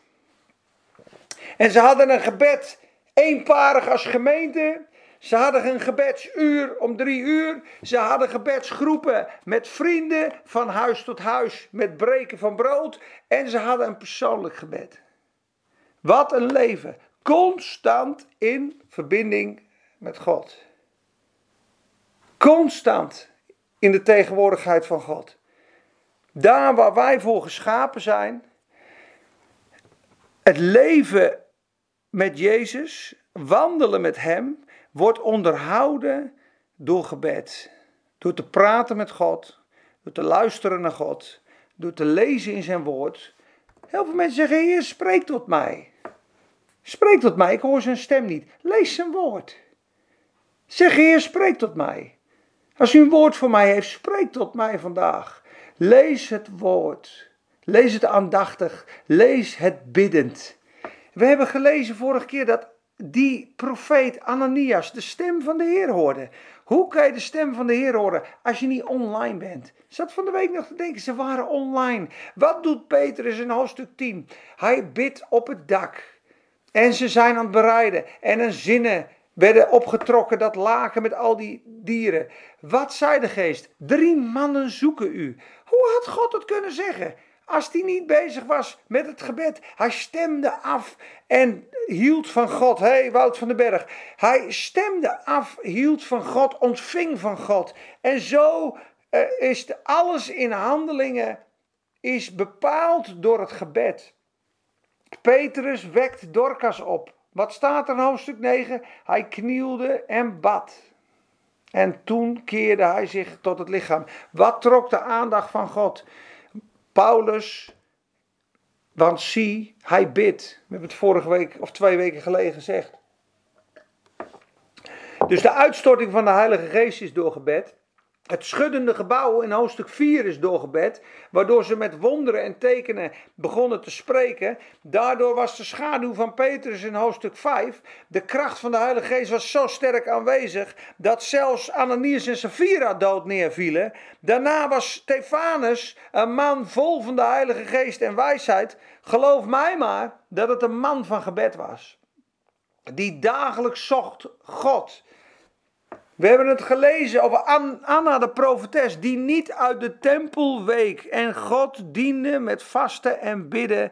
En ze hadden een gebed eenparig als gemeente. Ze hadden een gebedsuur om drie uur. Ze hadden gebedsgroepen met vrienden van huis tot huis met breken van brood. En ze hadden een persoonlijk gebed. Wat een leven constant in verbinding met God. Constant in de tegenwoordigheid van God. Daar waar wij voor geschapen zijn. Het leven met Jezus, wandelen met Hem, wordt onderhouden door gebed. Door te praten met God, door te luisteren naar God, door te lezen in Zijn woord. Heel veel mensen zeggen: Heer, spreek tot mij. Spreek tot mij, ik hoor zijn stem niet. Lees zijn woord. Zeg, Heer, spreek tot mij. Als u een woord voor mij heeft, spreek tot mij vandaag. Lees het woord. Lees het aandachtig. Lees het biddend. We hebben gelezen vorige keer dat die profeet Ananias de stem van de Heer hoorde. Hoe kan je de stem van de Heer horen als je niet online bent? Zat van de week nog te denken, ze waren online. Wat doet Petrus in hoofdstuk 10? Hij bidt op het dak. En ze zijn aan het bereiden. En een zinnen werden opgetrokken, dat laken met al die dieren. Wat zei de geest? Drie mannen zoeken u. Hoe had God het kunnen zeggen? Als hij niet bezig was met het gebed. Hij stemde af en hield van God. Hé, hey, Wout van den Berg. Hij stemde af, hield van God, ontving van God. En zo uh, is alles in handelingen is bepaald door het gebed. Petrus wekt Dorcas op. Wat staat er in hoofdstuk 9? Hij knielde en bad. En toen keerde hij zich tot het lichaam. Wat trok de aandacht van God? Paulus, want zie, hij bidt. We hebben het vorige week of twee weken geleden gezegd. Dus de uitstorting van de Heilige Geest is door gebed. Het schuddende gebouw in hoofdstuk 4 is doorgebed, waardoor ze met wonderen en tekenen begonnen te spreken. Daardoor was de schaduw van Petrus in hoofdstuk 5, de kracht van de Heilige Geest was zo sterk aanwezig, dat zelfs Ananias en Sapphira dood neervielen. Daarna was Stefanus een man vol van de Heilige Geest en wijsheid. Geloof mij maar dat het een man van gebed was, die dagelijks zocht God we hebben het gelezen over Anna de profetes, die niet uit de tempel week en God diende met vasten en bidden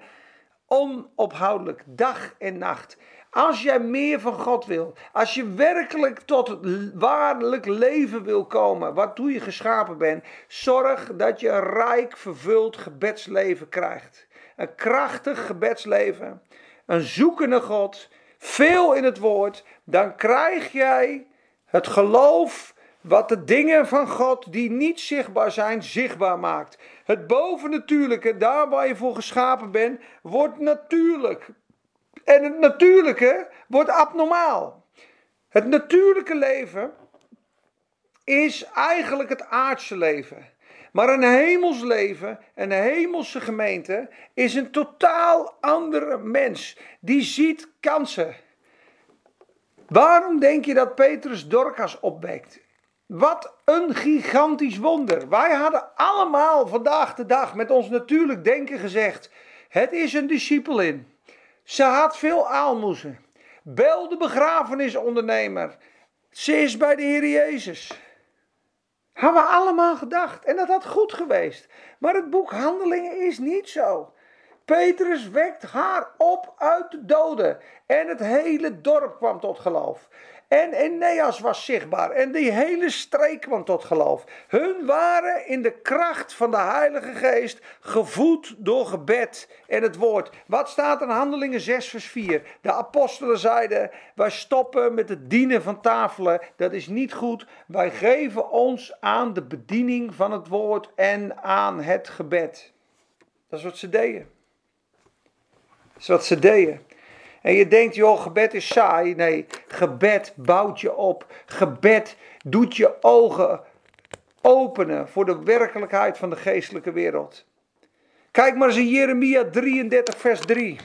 onophoudelijk, dag en nacht. Als jij meer van God wil, als je werkelijk tot het waarlijk leven wil komen, waartoe je geschapen bent, zorg dat je een rijk vervuld gebedsleven krijgt. Een krachtig gebedsleven, een zoekende God, veel in het woord, dan krijg jij het geloof wat de dingen van God die niet zichtbaar zijn, zichtbaar maakt. Het bovennatuurlijke, daar waar je voor geschapen bent, wordt natuurlijk. En het natuurlijke wordt abnormaal. Het natuurlijke leven is eigenlijk het aardse leven. Maar een hemels leven, een hemelse gemeente, is een totaal andere mens. Die ziet kansen. Waarom denk je dat Petrus Dorcas opwekt? Wat een gigantisch wonder. Wij hadden allemaal vandaag de dag met ons natuurlijk denken gezegd: het is een discipelin. Ze had veel aalmoezen. Bel de begrafenisondernemer. Ze is bij de Heer Jezus. Hebben we allemaal gedacht. En dat had goed geweest. Maar het boek Handelingen is niet zo. Petrus wekt haar op uit de doden. En het hele dorp kwam tot geloof. En Eneas was zichtbaar. En die hele streek kwam tot geloof. Hun waren in de kracht van de Heilige Geest gevoed door gebed en het woord. Wat staat in Handelingen 6, vers 4? De apostelen zeiden: Wij stoppen met het dienen van tafelen. Dat is niet goed. Wij geven ons aan de bediening van het woord en aan het gebed. Dat is wat ze deden. Dat is wat ze deden. En je denkt, joh, gebed is saai. Nee, gebed bouwt je op. Gebed doet je ogen openen voor de werkelijkheid van de geestelijke wereld. Kijk maar eens in Jeremia 33, vers 3.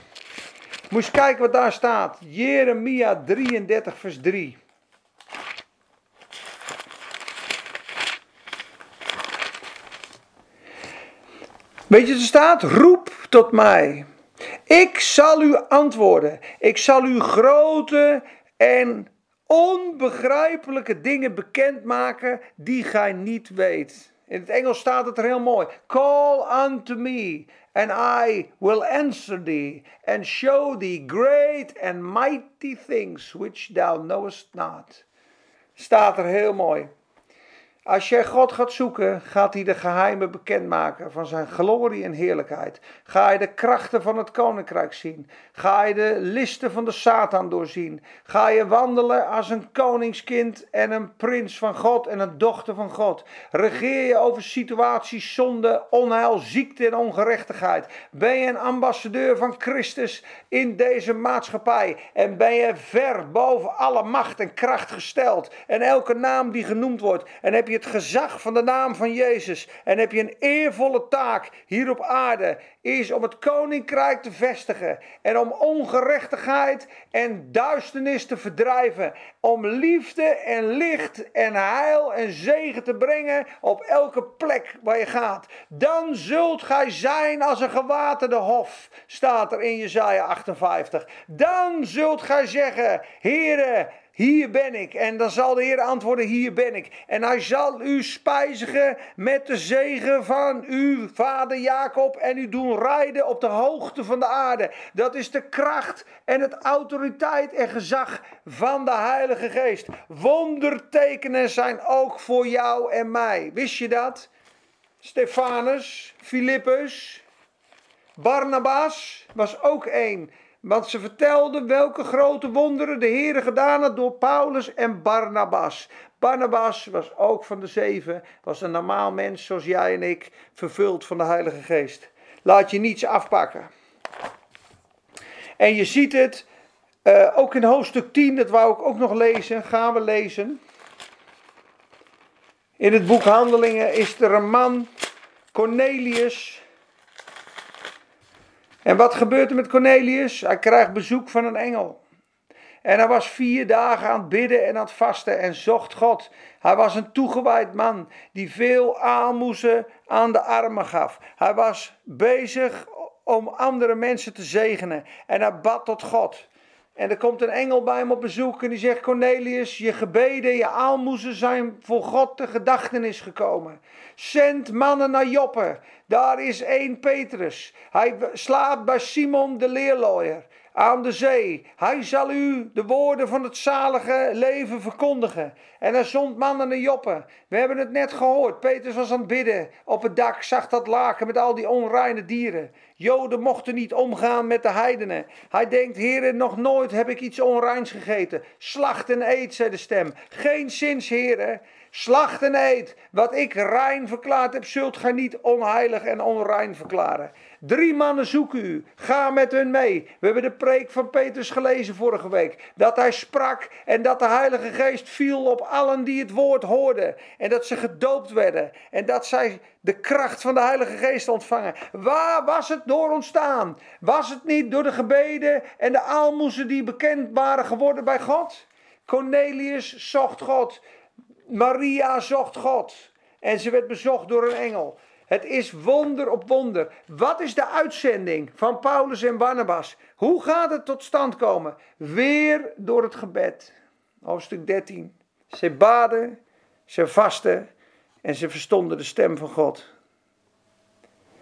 Moet je kijken wat daar staat. Jeremia 33, vers 3. Weet je, er staat: roep tot mij ik zal u antwoorden. Ik zal u grote en onbegrijpelijke dingen bekendmaken die gij niet weet. In het Engels staat het er heel mooi. Call unto me, and I will answer thee, and show thee great and mighty things which thou knowest not. Staat er heel mooi. Als jij God gaat zoeken, gaat hij de geheimen bekendmaken van zijn glorie en heerlijkheid. Ga je de krachten van het koninkrijk zien. Ga je de listen van de Satan doorzien. Ga je wandelen als een koningskind en een prins van God en een dochter van God. Regeer je over situaties zonde, onheil, ziekte en ongerechtigheid. Ben je een ambassadeur van Christus in deze maatschappij. En ben je ver boven alle macht en kracht gesteld. En elke naam die genoemd wordt. En heb je het gezag van de naam van Jezus en heb je een eervolle taak hier op aarde, is om het koninkrijk te vestigen en om ongerechtigheid en duisternis te verdrijven, om liefde en licht en heil en zegen te brengen op elke plek waar je gaat. Dan zult gij zijn als een gewaterde hof, staat er in Jezaja 58. Dan zult gij zeggen, Heere, hier ben ik. En dan zal de Heer antwoorden, hier ben ik. En hij zal u spijzigen met de zegen van uw vader Jacob en u doen rijden op de hoogte van de aarde. Dat is de kracht en het autoriteit en gezag van de Heilige Geest. Wondertekenen zijn ook voor jou en mij. Wist je dat? Stefanus, Filippus, Barnabas was ook één. Want ze vertelden welke grote wonderen de Heer gedaan had door Paulus en Barnabas. Barnabas was ook van de zeven, was een normaal mens zoals jij en ik, vervuld van de Heilige Geest. Laat je niets afpakken. En je ziet het uh, ook in hoofdstuk 10, dat wou ik ook nog lezen, gaan we lezen. In het boek Handelingen is er een man, Cornelius, en wat gebeurt er met Cornelius? Hij krijgt bezoek van een engel. En hij was vier dagen aan het bidden en aan het vasten en zocht God. Hij was een toegewijd man die veel aalmoezen aan de armen gaf. Hij was bezig om andere mensen te zegenen en hij bad tot God. En er komt een engel bij hem op bezoek en die zegt: Cornelius, je gebeden, je aalmoezen zijn voor God de gedachtenis gekomen. Zend mannen naar Joppe. Daar is één Petrus. Hij slaapt bij Simon de leerlooier aan de zee. Hij zal u de woorden van het zalige leven verkondigen. En hij zond mannen naar Joppe. We hebben het net gehoord. Petrus was aan het bidden. Op het dak zag dat laken met al die onreine dieren. Joden mochten niet omgaan met de heidenen. Hij denkt, heren, nog nooit heb ik iets onreins gegeten. Slacht en eet, zei de stem. Geen zins, heren. Slacht en eet. Wat ik rein verklaard heb, zult gij niet onheilig en onrein verklaren. Drie mannen zoeken u. Ga met hun mee. We hebben de preek van Petrus gelezen vorige week. Dat hij sprak en dat de Heilige Geest viel op allen die het woord hoorden. En dat ze gedoopt werden. En dat zij de kracht van de Heilige Geest ontvangen. Waar was het door ontstaan? Was het niet door de gebeden en de aalmoezen die bekend waren geworden bij God? Cornelius zocht God. Maria zocht God. En ze werd bezocht door een engel. Het is wonder op wonder. Wat is de uitzending van Paulus en Barnabas? Hoe gaat het tot stand komen? Weer door het gebed. Hoofdstuk 13. Ze baden, ze vasten en ze verstonden de stem van God.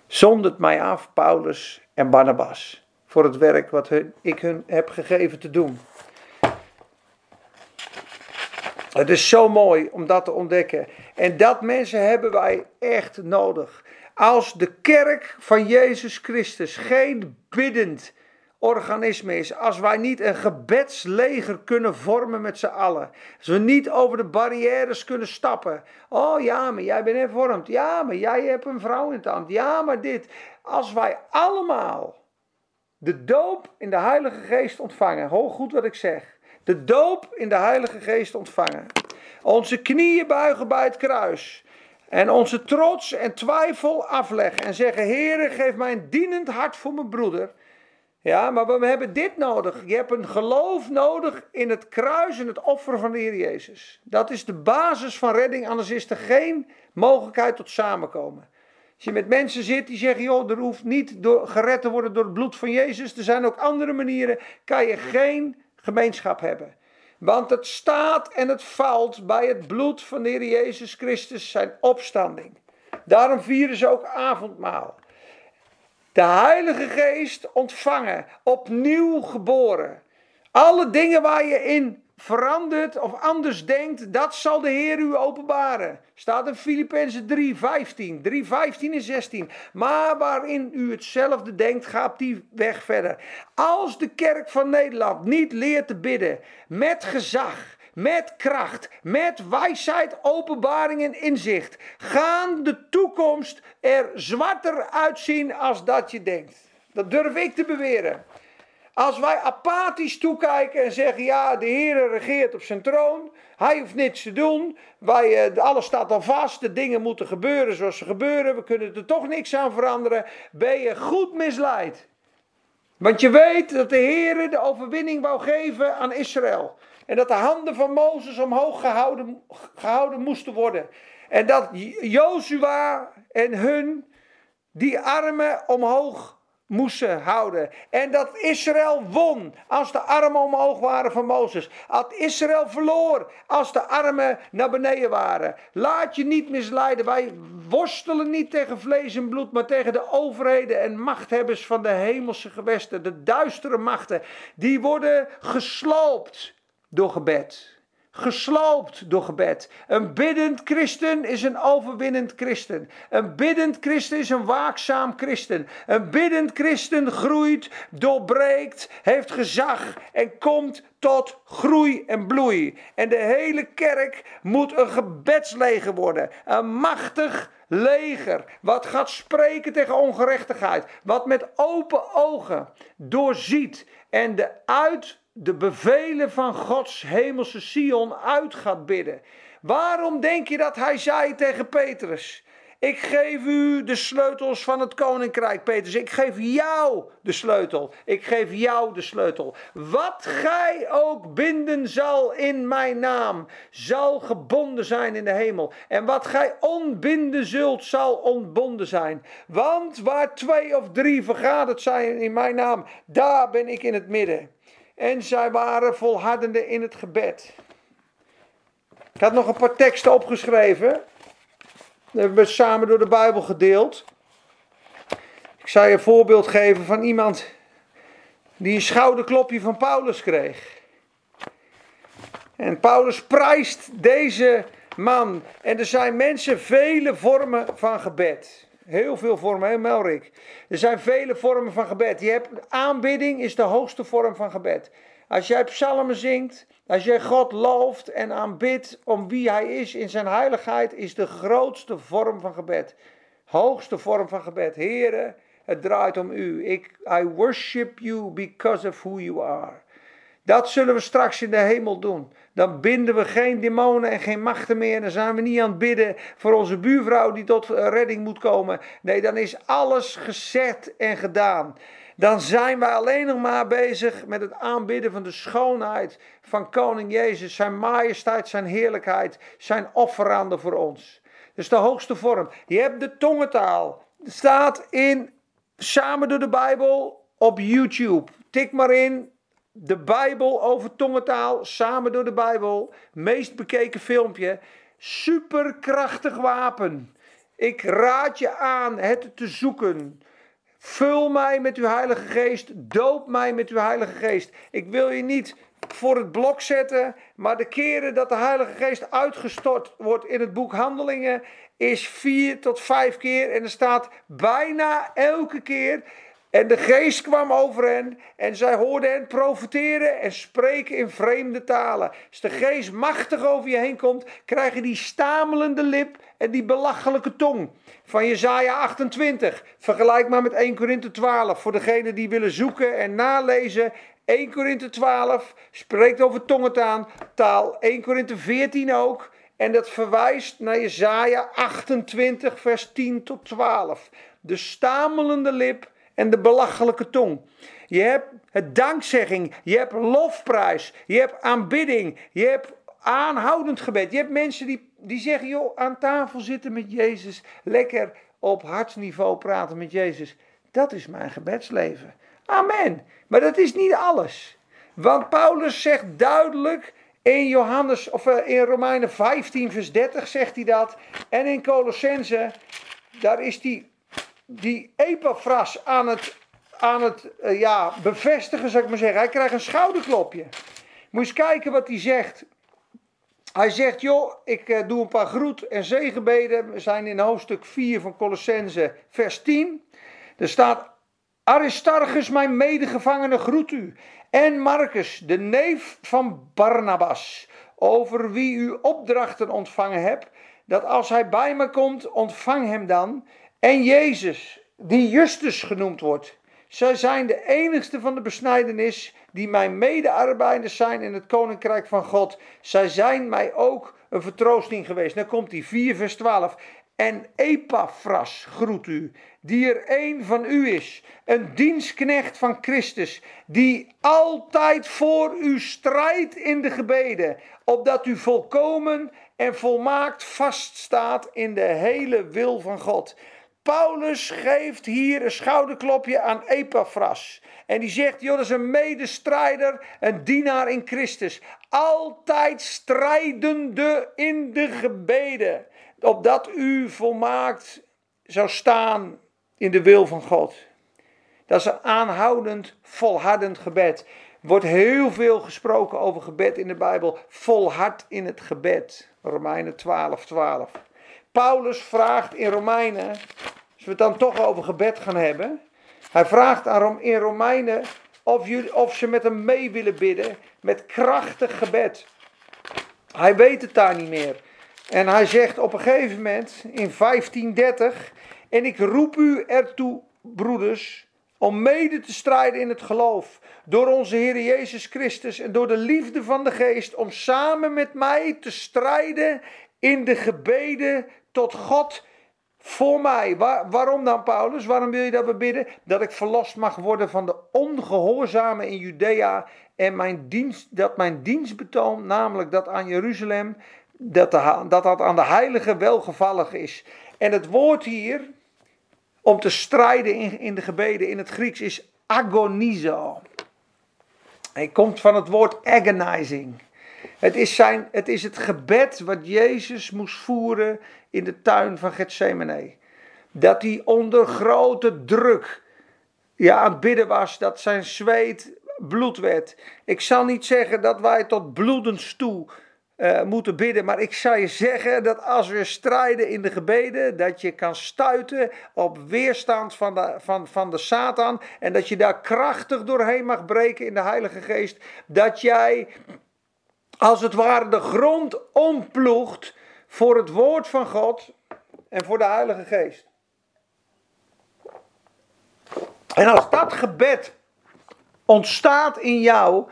Zond mij af, Paulus en Barnabas, voor het werk wat ik hun heb gegeven te doen. Het is zo mooi om dat te ontdekken. En dat mensen hebben wij echt nodig. Als de kerk van Jezus Christus geen biddend organisme is, als wij niet een gebedsleger kunnen vormen met z'n allen, als we niet over de barrières kunnen stappen. Oh ja, maar jij bent hervormd. Ja, maar jij hebt een vrouw in het hand. Ja, maar dit. Als wij allemaal de doop in de Heilige Geest ontvangen, hoor goed wat ik zeg de doop in de Heilige Geest ontvangen. Onze knieën buigen bij het kruis. En onze trots en twijfel afleggen. En zeggen: Heere, geef mij een dienend hart voor mijn broeder. Ja, maar we hebben dit nodig. Je hebt een geloof nodig in het kruis en het offer van de Heer Jezus. Dat is de basis van redding, anders is er geen mogelijkheid tot samenkomen. Als je met mensen zit die zeggen, joh, er hoeft niet door, gered te worden door het bloed van Jezus. Er zijn ook andere manieren. Kan je geen gemeenschap hebben. Want het staat en het valt bij het bloed van de Heer Jezus Christus, zijn opstanding. Daarom vieren ze ook avondmaal. De Heilige Geest ontvangen, opnieuw geboren. Alle dingen waar je in verandert of anders denkt, dat zal de Heer u openbaren. Staat in Filippenzen 3, 15, 3, 15 en 16. Maar waarin u hetzelfde denkt, gaat die weg verder. Als de kerk van Nederland niet leert te bidden met gezag, met kracht, met wijsheid, openbaring en inzicht, gaan de toekomst er zwarter uitzien als dat je denkt. Dat durf ik te beweren. Als wij apathisch toekijken en zeggen: ja, de Heer regeert op zijn troon, hij hoeft niets te doen, wij, eh, alles staat al vast, de dingen moeten gebeuren zoals ze gebeuren, we kunnen er toch niks aan veranderen, ben je goed misleid. Want je weet dat de Heer de overwinning wou geven aan Israël. En dat de handen van Mozes omhoog gehouden, gehouden moesten worden. En dat Jozua en hun die armen omhoog moesten houden. En dat Israël won als de armen omhoog waren van Mozes. Dat Israël verloor als de armen naar beneden waren. Laat je niet misleiden. Wij worstelen niet tegen vlees en bloed, maar tegen de overheden en machthebbers van de hemelse gewesten. De duistere machten. Die worden gesloopt door gebed gesloopt door gebed. Een biddend christen is een overwinnend christen. Een biddend christen is een waakzaam christen. Een biddend christen groeit, doorbreekt, heeft gezag en komt tot groei en bloei. En de hele kerk moet een gebedsleger worden. Een machtig leger. Wat gaat spreken tegen ongerechtigheid. Wat met open ogen doorziet en de uit de bevelen van Gods hemelse Sion uit gaat bidden. Waarom denk je dat hij zei tegen Petrus? Ik geef u de sleutels van het koninkrijk, Petrus. Ik geef jou de sleutel. Ik geef jou de sleutel. Wat gij ook binden zal in mijn naam, zal gebonden zijn in de hemel. En wat gij onbinden zult, zal ontbonden zijn. Want waar twee of drie vergaderd zijn in mijn naam, daar ben ik in het midden. En zij waren volhardende in het gebed. Ik had nog een paar teksten opgeschreven. Dat hebben we samen door de Bijbel gedeeld. Ik zou je een voorbeeld geven van iemand die een schouderklopje van Paulus kreeg. En Paulus prijst deze man. En er zijn mensen vele vormen van gebed. Heel veel vormen, hè Melrik? Er zijn vele vormen van gebed. Je hebt aanbidding is de hoogste vorm van gebed. Als jij psalmen zingt, als jij God looft en aanbidt om wie hij is in zijn heiligheid, is de grootste vorm van gebed. Hoogste vorm van gebed. Heren, het draait om u. Ik, I worship you because of who you are. Dat zullen we straks in de hemel doen. Dan binden we geen demonen en geen machten meer. Dan zijn we niet aan het bidden voor onze buurvrouw die tot redding moet komen. Nee, dan is alles gezet en gedaan. Dan zijn wij alleen nog maar bezig met het aanbidden van de schoonheid van Koning Jezus, zijn majesteit, zijn heerlijkheid, zijn offeranden voor ons. Dus de hoogste vorm. Je hebt de tongentaal. Staat in Samen door de Bijbel op YouTube. Tik maar in de Bijbel over tongentaal, samen door de Bijbel. Meest bekeken filmpje. Superkrachtig wapen. Ik raad je aan het te zoeken. Vul mij met uw Heilige Geest. Doop mij met uw Heilige Geest. Ik wil je niet voor het blok zetten, maar de keren dat de Heilige Geest uitgestort wordt in het boek Handelingen is vier tot vijf keer. En er staat bijna elke keer en de geest kwam over hen en zij hoorden hen profeteren en spreken in vreemde talen. Als de geest machtig over je heen komt, krijg je die stamelende lip en die belachelijke tong. Van Jezaja 28, vergelijk maar met 1 Korinthe 12. Voor degenen die willen zoeken en nalezen, 1 Korinthe 12 spreekt over tongentaal, taal. 1 Korinthe 14 ook. En dat verwijst naar Jezaja 28 vers 10 tot 12. De stamelende lip en de belachelijke tong. Je hebt het dankzegging, je hebt lofprijs, je hebt aanbidding, je hebt aanhoudend gebed. Je hebt mensen die, die zeggen, joh, aan tafel zitten met Jezus, lekker op hartsniveau praten met Jezus. Dat is mijn gebedsleven. Amen. Maar dat is niet alles. Want Paulus zegt duidelijk in Johannes of eh, in Romeinen 15 vers 30 zegt hij dat en in Colossense daar is die die Epaphras aan het, aan het uh, ja, bevestigen, zou ik maar zeggen. Hij krijgt een schouderklopje. Moet eens kijken wat hij zegt. Hij zegt, joh, ik uh, doe een paar groet en zegenbeden. We zijn in hoofdstuk 4 van Colossense, vers 10. Er staat, Aristarchus, mijn medegevangene, groet u. En Marcus, de neef van Barnabas, over wie u opdrachten ontvangen hebt, dat als hij bij me komt, ontvang hem dan en Jezus, die Justus genoemd wordt. Zij zijn de enigste van de besnijdenis die mijn medearbeiders zijn in het koninkrijk van God. Zij zijn mij ook een vertroosting geweest. Dan komt die 4 vers 12. En Epaphras groet u, die er een van u is, een dienstknecht van Christus, die altijd voor u strijdt in de gebeden, opdat u volkomen en volmaakt vaststaat in de hele wil van God. Paulus geeft hier een schouderklopje aan Epaphras. En die zegt, joh, dat is een medestrijder, een dienaar in Christus. Altijd strijdende in de gebeden. Opdat u volmaakt zou staan in de wil van God. Dat is een aanhoudend, volhardend gebed. Er wordt heel veel gesproken over gebed in de Bijbel. Volhard in het gebed. Romeinen 12, 12. Paulus vraagt in Romeinen, als we het dan toch over gebed gaan hebben. Hij vraagt aan in Romeinen of, jullie, of ze met hem mee willen bidden met krachtig gebed. Hij weet het daar niet meer. En hij zegt op een gegeven moment in 1530: En ik roep u ertoe, broeders, om mede te strijden in het geloof. Door onze Heer Jezus Christus en door de liefde van de Geest. Om samen met mij te strijden in de gebeden tot God voor mij. waarom dan, Paulus? Waarom wil je dat we bidden? Dat ik verlost mag worden van de ongehoorzame in Judea. En mijn dienst, dat mijn dienstbetoon, namelijk dat aan Jeruzalem, dat, dat dat aan de heilige welgevallig is. En het woord hier, om te strijden in, in de gebeden in het Grieks, is agonizo. Hij komt van het woord agonizing. Het is, zijn, het is het gebed wat Jezus moest voeren in de tuin van Gethsemane. Dat hij onder grote druk ja, aan het bidden was, dat zijn zweet bloed werd. Ik zal niet zeggen dat wij tot bloedens toe uh, moeten bidden. Maar ik zou je zeggen dat als we strijden in de gebeden, dat je kan stuiten op weerstand van de, van, van de Satan. En dat je daar krachtig doorheen mag breken in de Heilige Geest. Dat jij als het ware de grond omploegt voor het woord van God en voor de Heilige Geest. En als dat gebed ontstaat in jou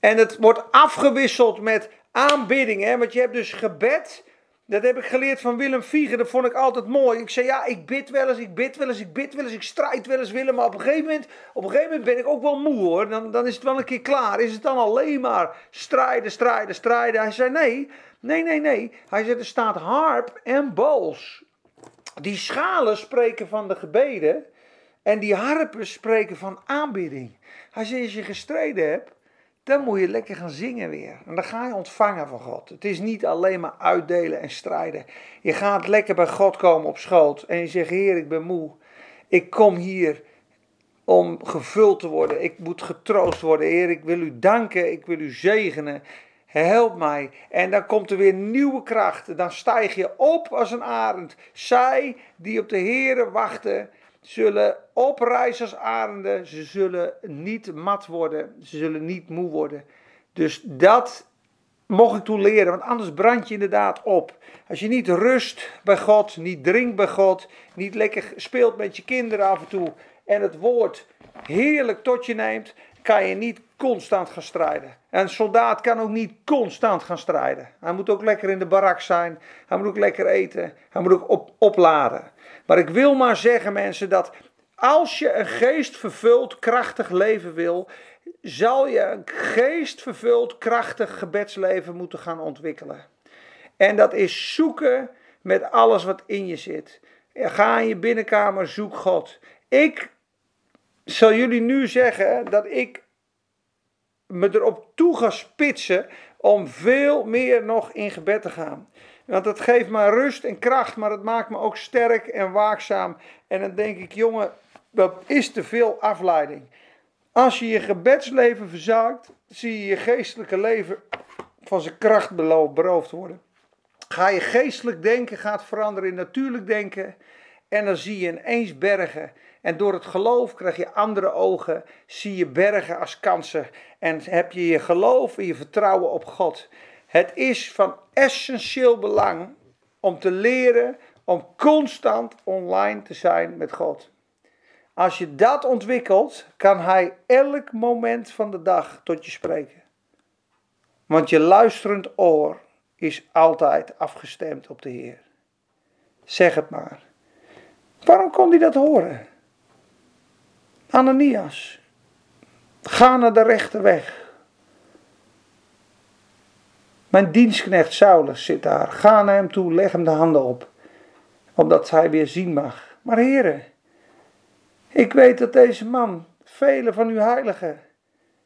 en het wordt afgewisseld met aanbidding, hè, want je hebt dus gebed. Dat heb ik geleerd van Willem Vieger, dat vond ik altijd mooi. Ik zei, ja, ik bid wel eens, ik bid wel eens, ik bid wel eens, ik strijd wel eens, Willem. Maar op een gegeven moment, op een gegeven moment ben ik ook wel moe hoor. Dan, dan is het wel een keer klaar. Is het dan alleen maar strijden, strijden, strijden? Hij zei, nee, nee, nee, nee. Hij zei, er staat harp en bals. Die schalen spreken van de gebeden. En die harpen spreken van aanbidding. Hij zei, als je gestreden hebt, dan moet je lekker gaan zingen weer. En dan ga je ontvangen van God. Het is niet alleen maar uitdelen en strijden. Je gaat lekker bij God komen op schoot. En je zegt, Heer, ik ben moe. Ik kom hier om gevuld te worden. Ik moet getroost worden. Heer, ik wil u danken. Ik wil u zegenen. Help mij. En dan komt er weer nieuwe kracht. Dan stijg je op als een arend. Zij die op de Heer wachten, zullen oprijzen als arenden. Ze zullen niet mat worden. Ze zullen niet moe worden. Dus dat mocht ik toen leren, want anders brand je inderdaad op. Als je niet rust bij God, niet drinkt bij God, niet lekker speelt met je kinderen af en toe en het woord heerlijk tot je neemt, kan je niet constant gaan strijden. En een soldaat kan ook niet constant gaan strijden. Hij moet ook lekker in de barak zijn, hij moet ook lekker eten, hij moet ook op, opladen. Maar ik wil maar zeggen, mensen, dat als je een geestvervuld, krachtig leven wil, zal je een geestvervuld, krachtig gebedsleven moeten gaan ontwikkelen. En dat is zoeken met alles wat in je zit. Ga in je binnenkamer, zoek God. Ik zal jullie nu zeggen dat ik me erop toe ga spitsen om veel meer nog in gebed te gaan. Want dat geeft me rust en kracht, maar het maakt me ook sterk en waakzaam. En dan denk ik, jongen, dat is te veel afleiding. Als je je gebedsleven verzaakt, zie je je geestelijke leven van zijn kracht beroofd worden. Ga je geestelijk denken, gaat veranderen in natuurlijk denken. En dan zie je ineens bergen. En door het geloof krijg je andere ogen, zie je bergen als kansen. En heb je je geloof en je vertrouwen op God. Het is van essentieel belang om te leren om constant online te zijn met God. Als je dat ontwikkelt, kan Hij elk moment van de dag tot je spreken. Want je luisterend oor is altijd afgestemd op de Heer. Zeg het maar. Waarom kon hij dat horen? Ananias, ga naar de rechte weg. Mijn dienstknecht Saulus zit daar. Ga naar hem toe, leg hem de handen op, opdat hij weer zien mag. Maar heren, ik weet dat deze man vele van uw heiligen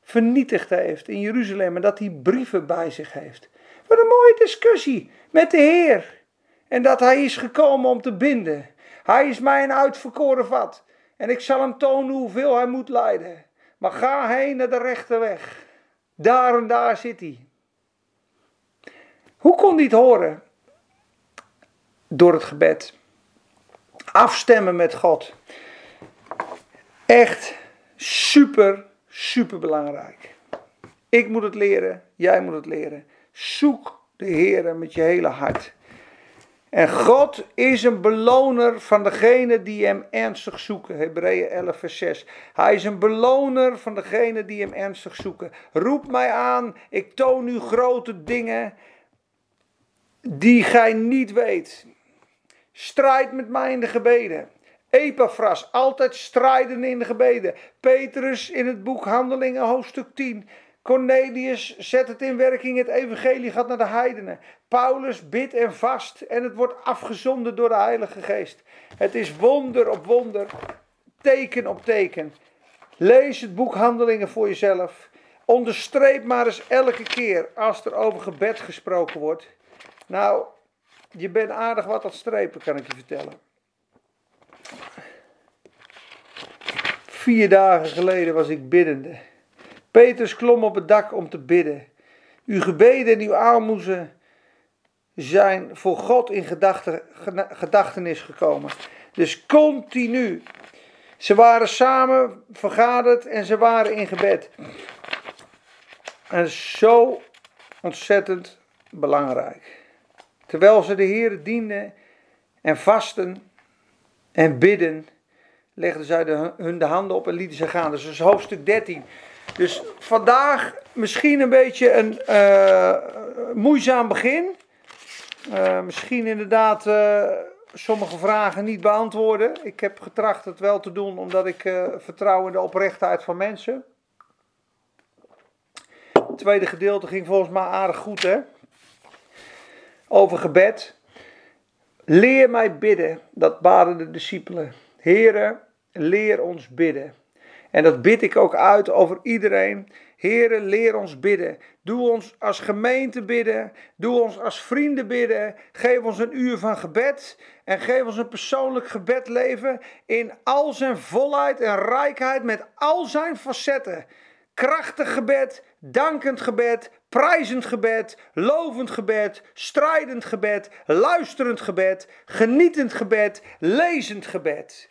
vernietigd heeft in Jeruzalem en dat hij brieven bij zich heeft. Wat een mooie discussie met de Heer. En dat hij is gekomen om te binden. Hij is mij een uitverkoren vat. En ik zal hem tonen hoeveel hij moet lijden. Maar ga heen naar de rechte weg. Daar en daar zit hij. Hoe kon hij het horen? Door het gebed. Afstemmen met God. Echt super, super belangrijk. Ik moet het leren, jij moet het leren. Zoek de Heer met je hele hart. En God is een beloner van degenen die hem ernstig zoeken. Hebreeën 11, vers 6. Hij is een beloner van degenen die hem ernstig zoeken. Roep mij aan, ik toon u grote dingen die gij niet weet. Strijd met mij in de gebeden. Epaphras, altijd strijden in de gebeden. Petrus in het boek Handelingen, hoofdstuk 10. Cornelius zet het in werking, het evangelie gaat naar de heidenen. Paulus bidt en vast en het wordt afgezonden door de Heilige Geest. Het is wonder op wonder, teken op teken. Lees het boek Handelingen voor jezelf. Onderstreep maar eens elke keer als er over gebed gesproken wordt. Nou, je bent aardig wat aan strepen, kan ik je vertellen. Vier dagen geleden was ik biddende. Petrus klom op het dak om te bidden. Uw gebeden en uw aalmoezen zijn voor God in gedachte, gedachtenis gekomen. Dus continu. Ze waren samen vergaderd en ze waren in gebed. En zo ontzettend belangrijk. Terwijl ze de Heer dienden en vasten en bidden, legden zij hun de handen op en lieten ze gaan. Dus dat is hoofdstuk 13. Dus vandaag misschien een beetje een uh, moeizaam begin. Uh, misschien inderdaad uh, sommige vragen niet beantwoorden. Ik heb getracht het wel te doen omdat ik vertrouw in de oprechtheid van mensen. Het tweede gedeelte ging volgens mij aardig goed hè. Over gebed. Leer mij bidden, dat baden de discipelen. Heren, leer ons bidden. En dat bid ik ook uit over iedereen. Heren, leer ons bidden. Doe ons als gemeente bidden. Doe ons als vrienden bidden. Geef ons een uur van gebed. En geef ons een persoonlijk gebedleven in al zijn volheid en rijkheid met al zijn facetten. Krachtig gebed, dankend gebed, prijzend gebed, lovend gebed, strijdend gebed, luisterend gebed, genietend gebed, lezend gebed.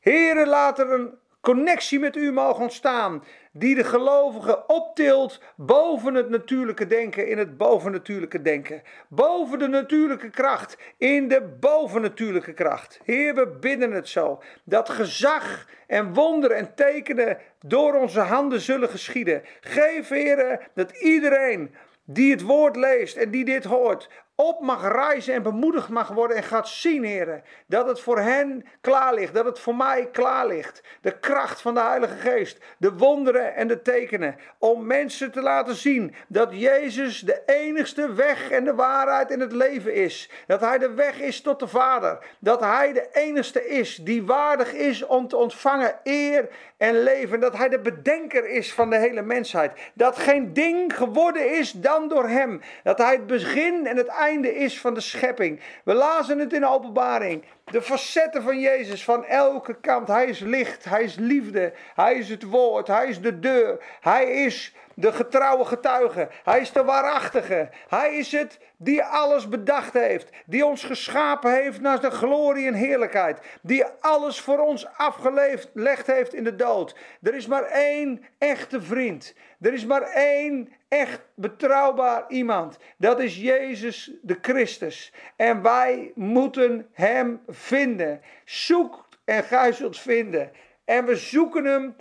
Heren, laat er een connectie met u mogen ontstaan, die de gelovige optilt boven het natuurlijke denken in het bovennatuurlijke denken. Boven de natuurlijke kracht in de bovennatuurlijke kracht. Heer, we bidden het zo, dat gezag en wonderen en tekenen door onze handen zullen geschieden. Geef, Heer, dat iedereen die het woord leest en die dit hoort, op mag reizen en bemoedigd mag worden en gaat zien, heren, dat het voor hen klaar ligt, dat het voor mij klaar ligt. De kracht van de Heilige Geest, de wonderen en de tekenen, om mensen te laten zien dat Jezus de enigste weg en de waarheid in het leven is. Dat Hij de weg is tot de Vader. Dat Hij de enigste is die waardig is om te ontvangen eer en leven. Dat Hij de bedenker is van de hele mensheid. Dat geen ding geworden is dan door Hem. Dat Hij het begin en het is van de schepping. We lazen het in openbaring. De facetten van Jezus van elke kant. Hij is licht, hij is liefde, hij is het woord, hij is de deur. Hij is de getrouwe getuige. Hij is de waarachtige. Hij is het die alles bedacht heeft. Die ons geschapen heeft naar de glorie en heerlijkheid. Die alles voor ons afgelegd heeft in de dood. Er is maar één echte vriend. Er is maar één echt betrouwbaar iemand. Dat is Jezus de Christus. En wij moeten Hem vinden. Zoek en gij zult vinden. En we zoeken Hem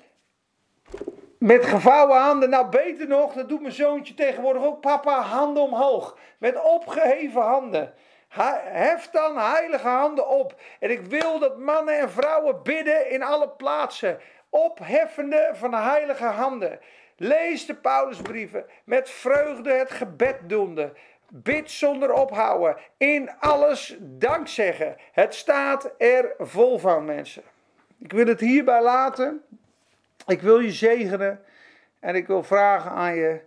met gevouwen handen. Nou, beter nog, dat doet mijn zoontje tegenwoordig ook. Papa, handen omhoog. Met opgeheven handen. Hef dan heilige handen op. En ik wil dat mannen en vrouwen bidden in alle plaatsen. Opheffende van heilige handen. Lees de Paulusbrieven met vreugde het gebed doende. Bid zonder ophouden. In alles dankzeggen. Het staat er vol van, mensen. Ik wil het hierbij laten. Ik wil je zegenen. En ik wil vragen aan je.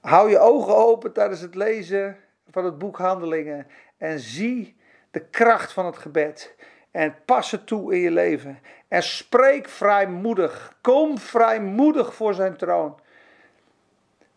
Hou je ogen open tijdens het lezen van het boek Handelingen. En zie de kracht van het gebed. En pas het toe in je leven. En spreek vrijmoedig. Kom vrijmoedig voor zijn troon.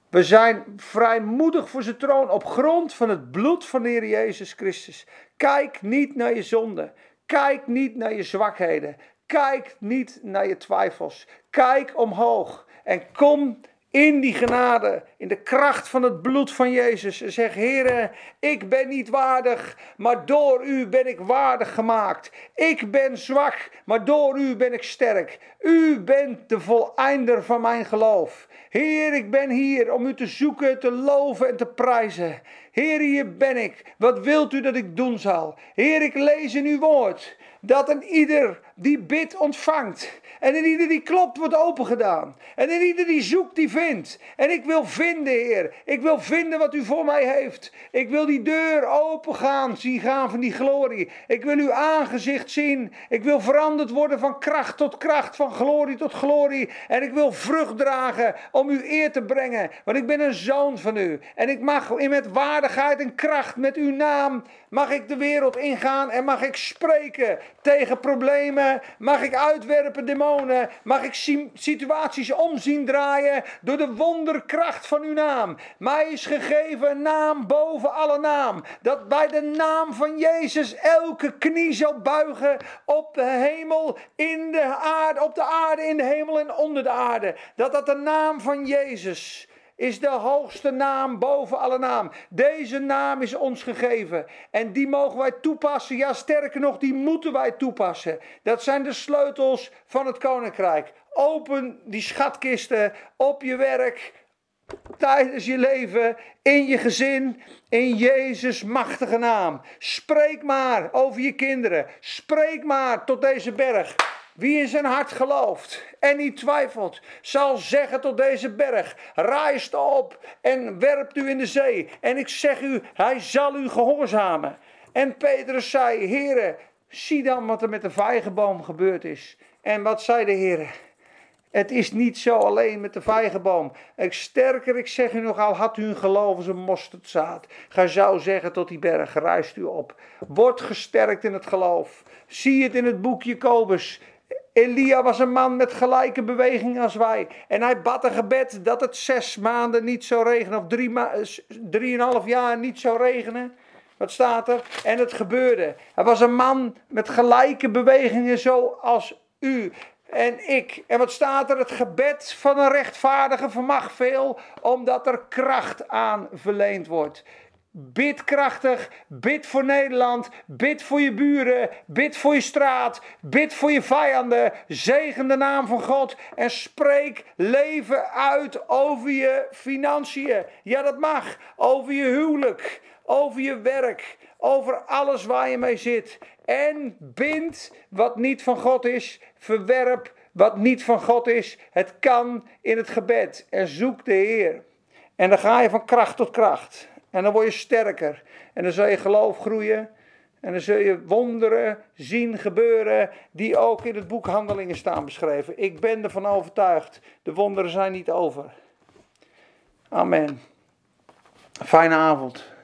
We zijn vrijmoedig voor zijn troon op grond van het bloed van de Heer Jezus Christus. Kijk niet naar je zonde. Kijk niet naar je zwakheden. Kijk niet naar je twijfels. Kijk omhoog en kom in die genade, in de kracht van het bloed van Jezus. En zeg, Heere, ik ben niet waardig, maar door u ben ik waardig gemaakt. Ik ben zwak, maar door u ben ik sterk. U bent de voleinder van mijn geloof. Heer, ik ben hier om u te zoeken, te loven en te prijzen. Heer, hier ben ik. Wat wilt u dat ik doen zal? Heer, ik lees in uw woord dat een ieder die bidt ontvangt. En in ieder die klopt wordt opengedaan. En in ieder die zoekt die vindt. En ik wil vinden, Heer. Ik wil vinden wat u voor mij heeft. Ik wil die deur open gaan, zien gaan van die glorie. Ik wil uw aangezicht zien. Ik wil veranderd worden van kracht tot kracht, van glorie tot glorie. En ik wil vrucht dragen om u eer te brengen. Want ik ben een zoon van u. En ik mag met waarde rechtvaardigheid en kracht met uw naam mag ik de wereld ingaan en mag ik spreken tegen problemen. Mag ik uitwerpen demonen. Mag ik situaties omzien draaien door de wonderkracht van uw naam. Mij is gegeven naam boven alle naam. Dat bij de naam van Jezus elke knie zal buigen op de hemel, in de aarde, op de aarde, in de hemel en onder de aarde. Dat dat de naam van Jezus is de hoogste naam boven alle naam. Deze naam is ons gegeven en die mogen wij toepassen. Ja, sterker nog, die moeten wij toepassen. Dat zijn de sleutels van het koninkrijk. Open die schatkisten op je werk, tijdens je leven, in je gezin, in Jezus' machtige naam. Spreek maar over je kinderen. Spreek maar tot deze berg. Wie in zijn hart gelooft en niet twijfelt, zal zeggen tot deze berg: Rijst op en werpt u in de zee. En ik zeg u, hij zal u gehoorzamen. En Petrus zei: Heere, zie dan wat er met de vijgenboom gebeurd is. En wat zei de Heer? Het is niet zo alleen met de vijgenboom. Ik sterker, ik zeg u nog al, had u een geloof als een mosterdzaad. Ga zou zeggen tot die berg, rijst u op. Word gesterkt in het geloof. Zie het in het boek Jacobus. Elia was een man met gelijke beweging als wij. En hij bad een gebed dat het zes maanden niet zou regenen. Of drie ma drieënhalf jaar niet zou regenen. Wat staat er? En het gebeurde. Hij was een man met gelijke bewegingen zoals u en ik. En wat staat er? Het gebed van een rechtvaardige vermag veel, omdat er kracht aan verleend wordt. Bid krachtig, bid voor Nederland, bid voor je buren, bid voor je straat, bid voor je vijanden. Zegen de naam van God en spreek leven uit over je financiën. Ja, dat mag. Over je huwelijk, over je werk, over alles waar je mee zit. En bind wat niet van God is, verwerp wat niet van God is. Het kan in het gebed en zoek de Heer. En dan ga je van kracht tot kracht. En dan word je sterker. En dan zal je geloof groeien. En dan zul je wonderen zien gebeuren die ook in het boek Handelingen staan beschreven. Ik ben ervan overtuigd. De wonderen zijn niet over. Amen. Fijne avond.